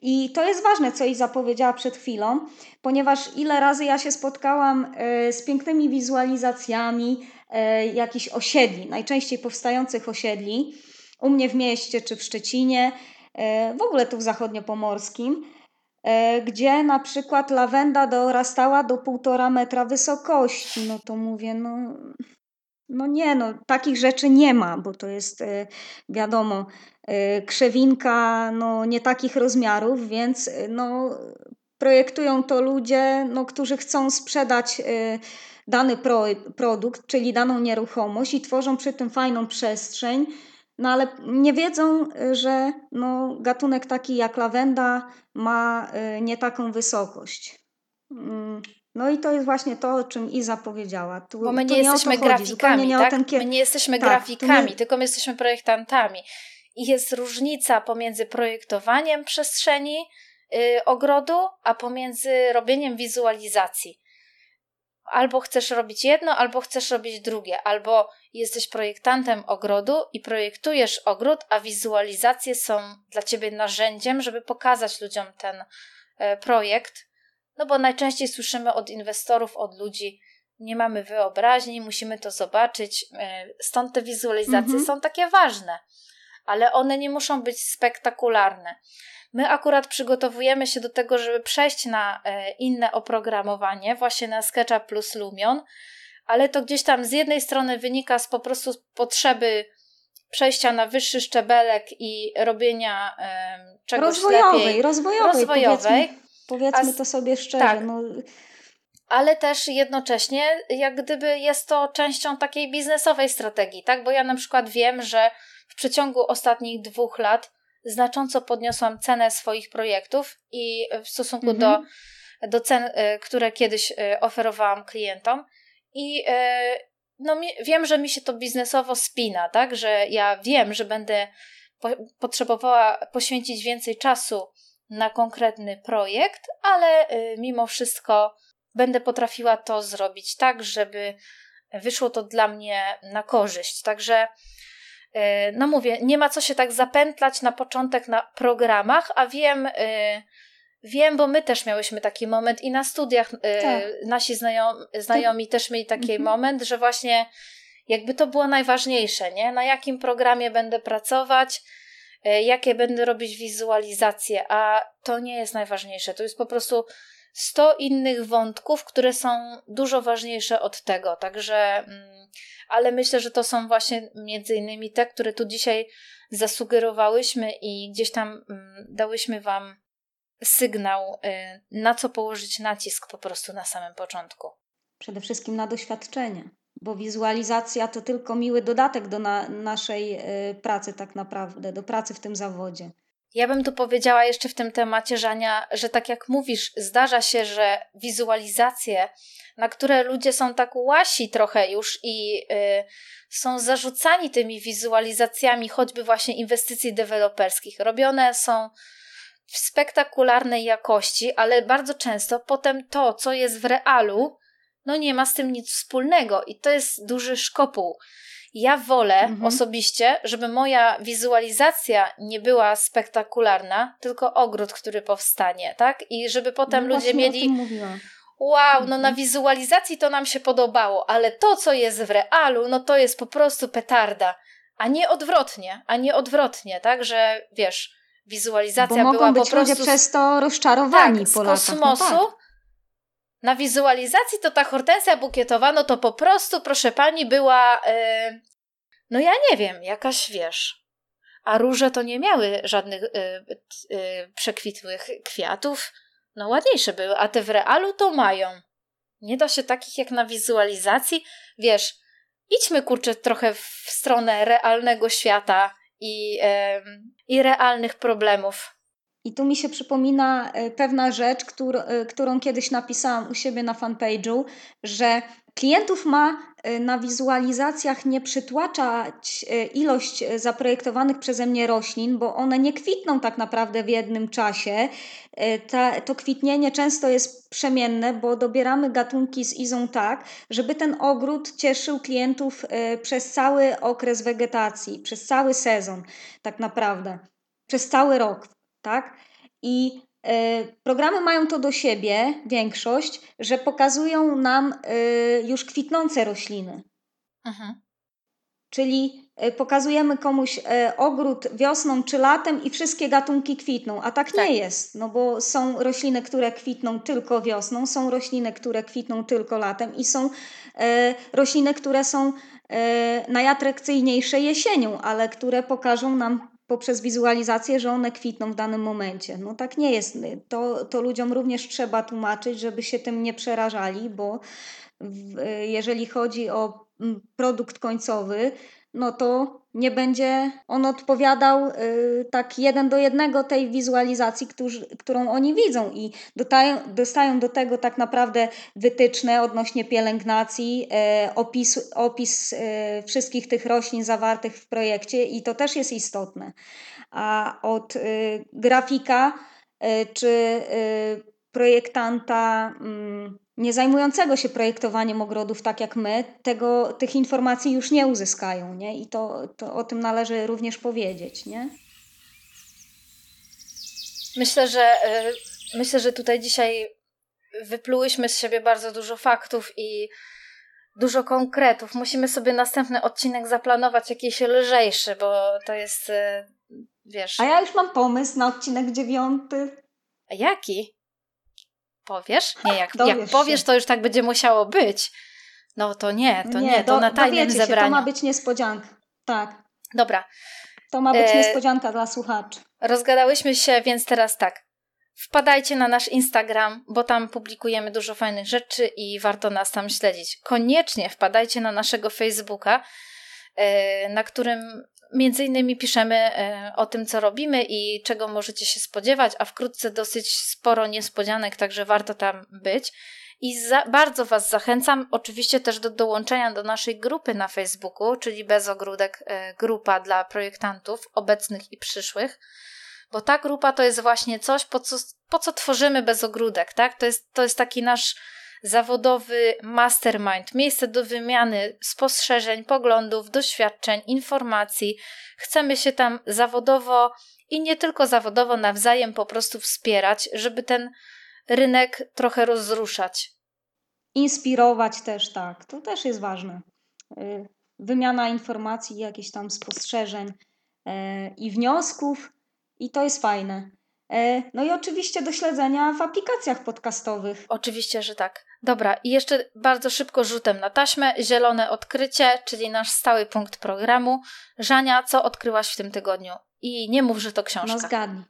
I to jest ważne, co Iza powiedziała przed chwilą, ponieważ ile razy ja się spotkałam y, z pięknymi wizualizacjami y, jakichś osiedli, najczęściej powstających osiedli, u mnie w mieście czy w Szczecinie, y, w ogóle tu w zachodniopomorskim, gdzie na przykład lawenda dorastała do półtora metra wysokości. No to mówię, no, no nie, no takich rzeczy nie ma, bo to jest e, wiadomo, e, krzewinka no, nie takich rozmiarów, więc no, projektują to ludzie, no, którzy chcą sprzedać dany pro, produkt, czyli daną nieruchomość i tworzą przy tym fajną przestrzeń no ale nie wiedzą, że no, gatunek taki jak lawenda ma y, nie taką wysokość. Mm, no i to jest właśnie to, o czym Iza powiedziała. Tu, Bo my nie jesteśmy nie grafikami, tak? Ten, my nie jesteśmy tak, grafikami, nie... tylko my jesteśmy projektantami. I jest różnica pomiędzy projektowaniem przestrzeni yy, ogrodu, a pomiędzy robieniem wizualizacji albo chcesz robić jedno, albo chcesz robić drugie, albo jesteś projektantem ogrodu i projektujesz ogród, a wizualizacje są dla ciebie narzędziem, żeby pokazać ludziom ten e, projekt. No bo najczęściej słyszymy od inwestorów, od ludzi, nie mamy wyobraźni, musimy to zobaczyć. E, stąd te wizualizacje mhm. są takie ważne, ale one nie muszą być spektakularne. My akurat przygotowujemy się do tego, żeby przejść na e, inne oprogramowanie, właśnie na SketchUp plus Lumion, ale to gdzieś tam z jednej strony wynika z po prostu potrzeby przejścia na wyższy szczebelek i robienia um, czegoś rozwojowej, lepiej. Rozwojowej, rozwojowej. Powiedzmy, to sobie szczerze. Tak. No. Ale też jednocześnie, jak gdyby jest to częścią takiej biznesowej strategii, tak? Bo ja na przykład wiem, że w przeciągu ostatnich dwóch lat znacząco podniosłam cenę swoich projektów i w stosunku mhm. do, do cen, y, które kiedyś y, oferowałam klientom. I y, no, wiem, że mi się to biznesowo spina, tak? Że ja wiem, że będę po, potrzebowała poświęcić więcej czasu na konkretny projekt, ale mimo wszystko będę potrafiła to zrobić tak, żeby wyszło to dla mnie na korzyść. Także E, no mówię, nie ma co się tak zapętlać na początek na programach, a wiem, e, wiem, bo my też miałyśmy taki moment i na studiach tak. nasi znajomi, znajomi też mieli taki mhm. moment, że właśnie jakby to było najważniejsze, nie? Na jakim programie będę pracować, jakie będę robić wizualizacje, a to nie jest najważniejsze. To jest po prostu 100 innych wątków, które są dużo ważniejsze od tego. Także mm, ale myślę, że to są właśnie między innymi te, które tu dzisiaj zasugerowałyśmy i gdzieś tam mm, dałyśmy Wam sygnał, y, na co położyć nacisk po prostu na samym początku. Przede wszystkim na doświadczenie, bo wizualizacja to tylko miły dodatek do na, naszej y, pracy, tak naprawdę, do pracy w tym zawodzie. Ja bym tu powiedziała jeszcze w tym temacie, Żania, że tak jak mówisz, zdarza się, że wizualizacje, na które ludzie są tak łasi trochę już i y, są zarzucani tymi wizualizacjami, choćby właśnie inwestycji deweloperskich, robione są w spektakularnej jakości, ale bardzo często potem to, co jest w realu, no nie ma z tym nic wspólnego i to jest duży szkopuł. Ja wolę mhm. osobiście, żeby moja wizualizacja nie była spektakularna, tylko ogród, który powstanie, tak? I żeby potem no ludzie mieli. Wow, no na mhm. wizualizacji to nam się podobało, ale to, co jest w realu, no to jest po prostu petarda. A nie odwrotnie, a nie odwrotnie, tak? Że wiesz, wizualizacja Bo była być po prostu. Ludzie przez to rozczarowani tak, po z kosmosu. No tak. Na wizualizacji to ta hortensja bukietowa, no to po prostu, proszę pani, była. Yy, no ja nie wiem, jakaś wiesz. A róże to nie miały żadnych yy, yy, przekwitłych kwiatów. No ładniejsze były, a te w realu to mają. Nie da się takich jak na wizualizacji. Wiesz, idźmy kurczę trochę w stronę realnego świata i, i realnych problemów. I tu mi się przypomina e, pewna rzecz, któr, e, którą kiedyś napisałam u siebie na fanpage'u, że klientów ma e, na wizualizacjach nie przytłaczać ilość zaprojektowanych przeze mnie roślin, bo one nie kwitną tak naprawdę w jednym czasie. Ta, to kwitnienie często jest przemienne, bo dobieramy gatunki z izą tak, żeby ten ogród cieszył klientów przez cały okres wegetacji, przez cały sezon tak naprawdę, przez cały rok tak? I y, programy mają to do siebie, większość, że pokazują nam y, już kwitnące rośliny. Mhm. Czyli y, pokazujemy komuś ogród wiosną czy latem i wszystkie gatunki kwitną, a tak, tak, nie jest, no bo są rośliny, które kwitną tylko wiosną, są rośliny, które kwitną tylko latem i są rośliny, które są najatrakcyjniejsze jesienią, ale które pokażą nam poprzez wizualizację, że one kwitną w danym momencie. No tak nie jest. To, to ludziom również trzeba tłumaczyć, żeby się tym nie przerażali, bo w, jeżeli chodzi o mm, produkt końcowy, no to nie będzie on odpowiadał y, tak jeden do jednego tej wizualizacji, którzy, którą oni widzą i dotają, dostają do tego tak naprawdę wytyczne odnośnie pielęgnacji, y, opis, opis y, wszystkich tych roślin zawartych w projekcie i to też jest istotne. A od y, grafika y, czy y, projektanta mm, nie zajmującego się projektowaniem ogrodów tak jak my, tego, tych informacji już nie uzyskają, nie? I to, to o tym należy również powiedzieć, nie? Myślę, że y, myślę, że tutaj dzisiaj wyplułyśmy z siebie bardzo dużo faktów i dużo konkretów. Musimy sobie następny odcinek zaplanować jakiś lżejszy, bo to jest, y, wiesz... A ja już mam pomysł na odcinek dziewiąty. A jaki? Powiesz? Nie, jak, jak powiesz, to już tak będzie musiało być. No to nie, to nie, nie to do, na tajnym zebraniu. Się, to ma być niespodzianka. Tak. Dobra. To ma być e... niespodzianka dla słuchaczy. Rozgadałyśmy się, więc teraz tak. Wpadajcie na nasz Instagram, bo tam publikujemy dużo fajnych rzeczy i warto nas tam śledzić. Koniecznie wpadajcie na naszego Facebooka, e, na którym Między innymi piszemy e, o tym, co robimy i czego możecie się spodziewać, a wkrótce dosyć sporo niespodzianek, także warto tam być. I za, bardzo Was zachęcam oczywiście też do dołączenia do naszej grupy na Facebooku, czyli Bez Ogródek e, Grupa dla projektantów obecnych i przyszłych, bo ta grupa to jest właśnie coś, po co, po co tworzymy Bez Ogródek, tak? To jest, to jest taki nasz zawodowy mastermind, miejsce do wymiany spostrzeżeń, poglądów, doświadczeń, informacji. Chcemy się tam zawodowo i nie tylko zawodowo nawzajem po prostu wspierać, żeby ten rynek trochę rozruszać. Inspirować też, tak. To też jest ważne. Y, wymiana informacji, jakichś tam spostrzeżeń y, i wniosków, i to jest fajne. Y, no i oczywiście do śledzenia w aplikacjach podcastowych. Oczywiście, że tak. Dobra, i jeszcze bardzo szybko rzutem na taśmę. Zielone odkrycie, czyli nasz stały punkt programu. Żania, co odkryłaś w tym tygodniu? I nie mów, że to książka. No zgadnij.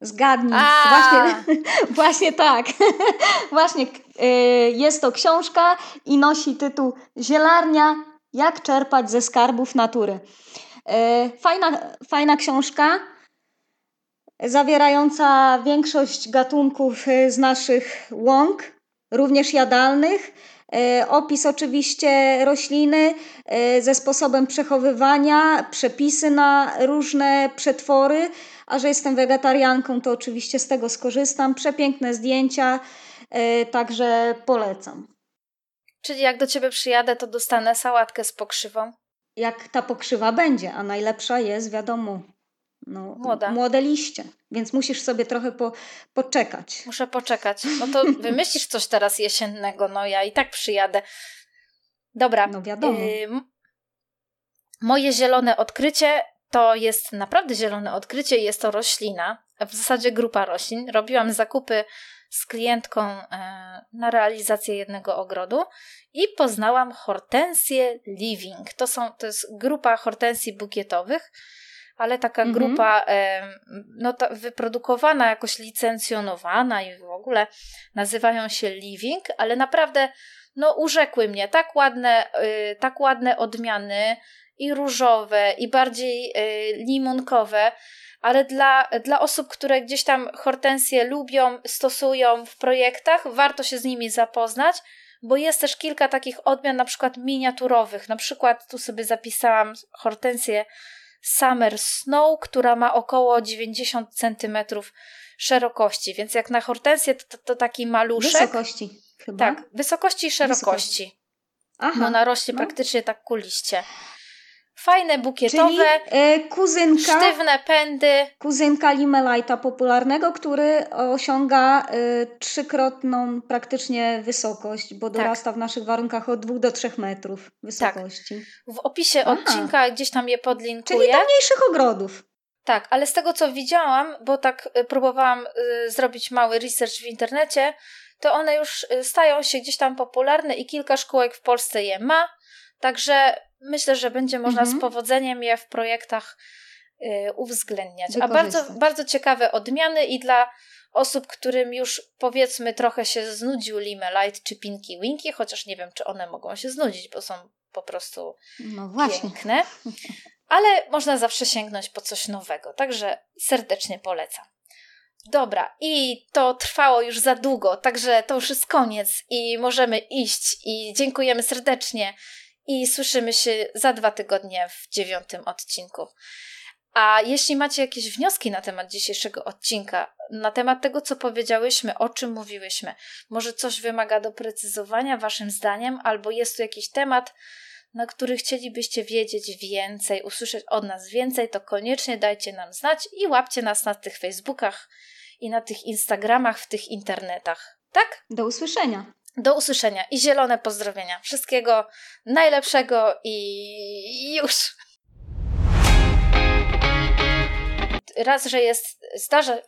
Zgadnij. Właśnie, właśnie tak. właśnie yy, jest to książka i nosi tytuł Zielarnia. Jak czerpać ze skarbów natury. Yy, fajna, fajna książka zawierająca większość gatunków y, z naszych łąk również jadalnych. E, opis oczywiście rośliny e, ze sposobem przechowywania, przepisy na różne przetwory, a że jestem wegetarianką, to oczywiście z tego skorzystam. Przepiękne zdjęcia, e, także polecam. Czyli jak do ciebie przyjadę, to dostanę sałatkę z pokrzywą? Jak ta pokrzywa będzie, a najlepsza jest, wiadomo, no, Młoda. młode liście, więc musisz sobie trochę po, poczekać. Muszę poczekać. No to wymyślisz coś teraz jesiennego, no ja i tak przyjadę. Dobra. No wiadomo. y, moje zielone odkrycie to jest naprawdę zielone odkrycie. Jest to roślina, w zasadzie grupa roślin. Robiłam zakupy z klientką e, na realizację jednego ogrodu i poznałam hortensję living. To, są, to jest grupa hortensji bukietowych, ale taka Mhm. grupa no, to wyprodukowana, jakoś licencjonowana i w ogóle nazywają się living, ale naprawdę no, urzekły mnie. Tak ładne, y, tak ładne odmiany i różowe, i bardziej y, limonkowe, ale dla, dla osób, które gdzieś tam hortensje lubią, stosują w projektach, warto się z nimi zapoznać, bo jest też kilka takich odmian, na przykład miniaturowych. Na przykład tu sobie zapisałam hortensję Summer Snow, która ma około 90 cm szerokości, więc jak na hortensję to, to, to taki maluszek. Wysokości chyba. Tak, wysokości i szerokości. Aha. No ona rośnie no. praktycznie tak ku Fajne, Czyli bukietowe, e, kuzynka, sztywne pędy. kuzynka limelajta popularnego, który osiąga e, trzykrotną praktycznie wysokość, bo Tak. dorasta w naszych warunkach od 2 do 3 metrów wysokości. W opisie Aha. odcinka gdzieś tam je Czyli podlinkuję. do mniejszych ogrodów. Tak, ale z tego co widziałam, bo tak y, próbowałam y, zrobić mały research w internecie, to one już y, stają się gdzieś tam popularne i kilka szkółek w Polsce je ma. Także myślę, że będzie można Mhm. z powodzeniem je w projektach y, uwzględniać. A bardzo, bardzo ciekawe odmiany i dla osób, którym już powiedzmy trochę się znudził Limelite czy Pinky Winky, chociaż nie wiem, czy one mogą się znudzić, bo są po prostu No piękne. Ale można zawsze sięgnąć po coś nowego, także serdecznie polecam. Dobra, i to trwało już za długo, także to już jest koniec i możemy iść. I dziękujemy serdecznie i słyszymy się za dwa tygodnie w dziewiątym odcinku. A jeśli macie jakieś wnioski na temat dzisiejszego odcinka, na temat tego, co powiedziałyśmy, o czym mówiłyśmy, może coś wymaga doprecyzowania Waszym zdaniem, albo jest tu jakiś temat, na który chcielibyście wiedzieć więcej, usłyszeć od nas więcej, to koniecznie dajcie nam znać i łapcie nas na tych Facebookach i na tych Instagramach, w tych internetach. Tak? Do usłyszenia. Do usłyszenia i zielone pozdrowienia. Wszystkiego najlepszego i już. Raz, że jest. Zdarza.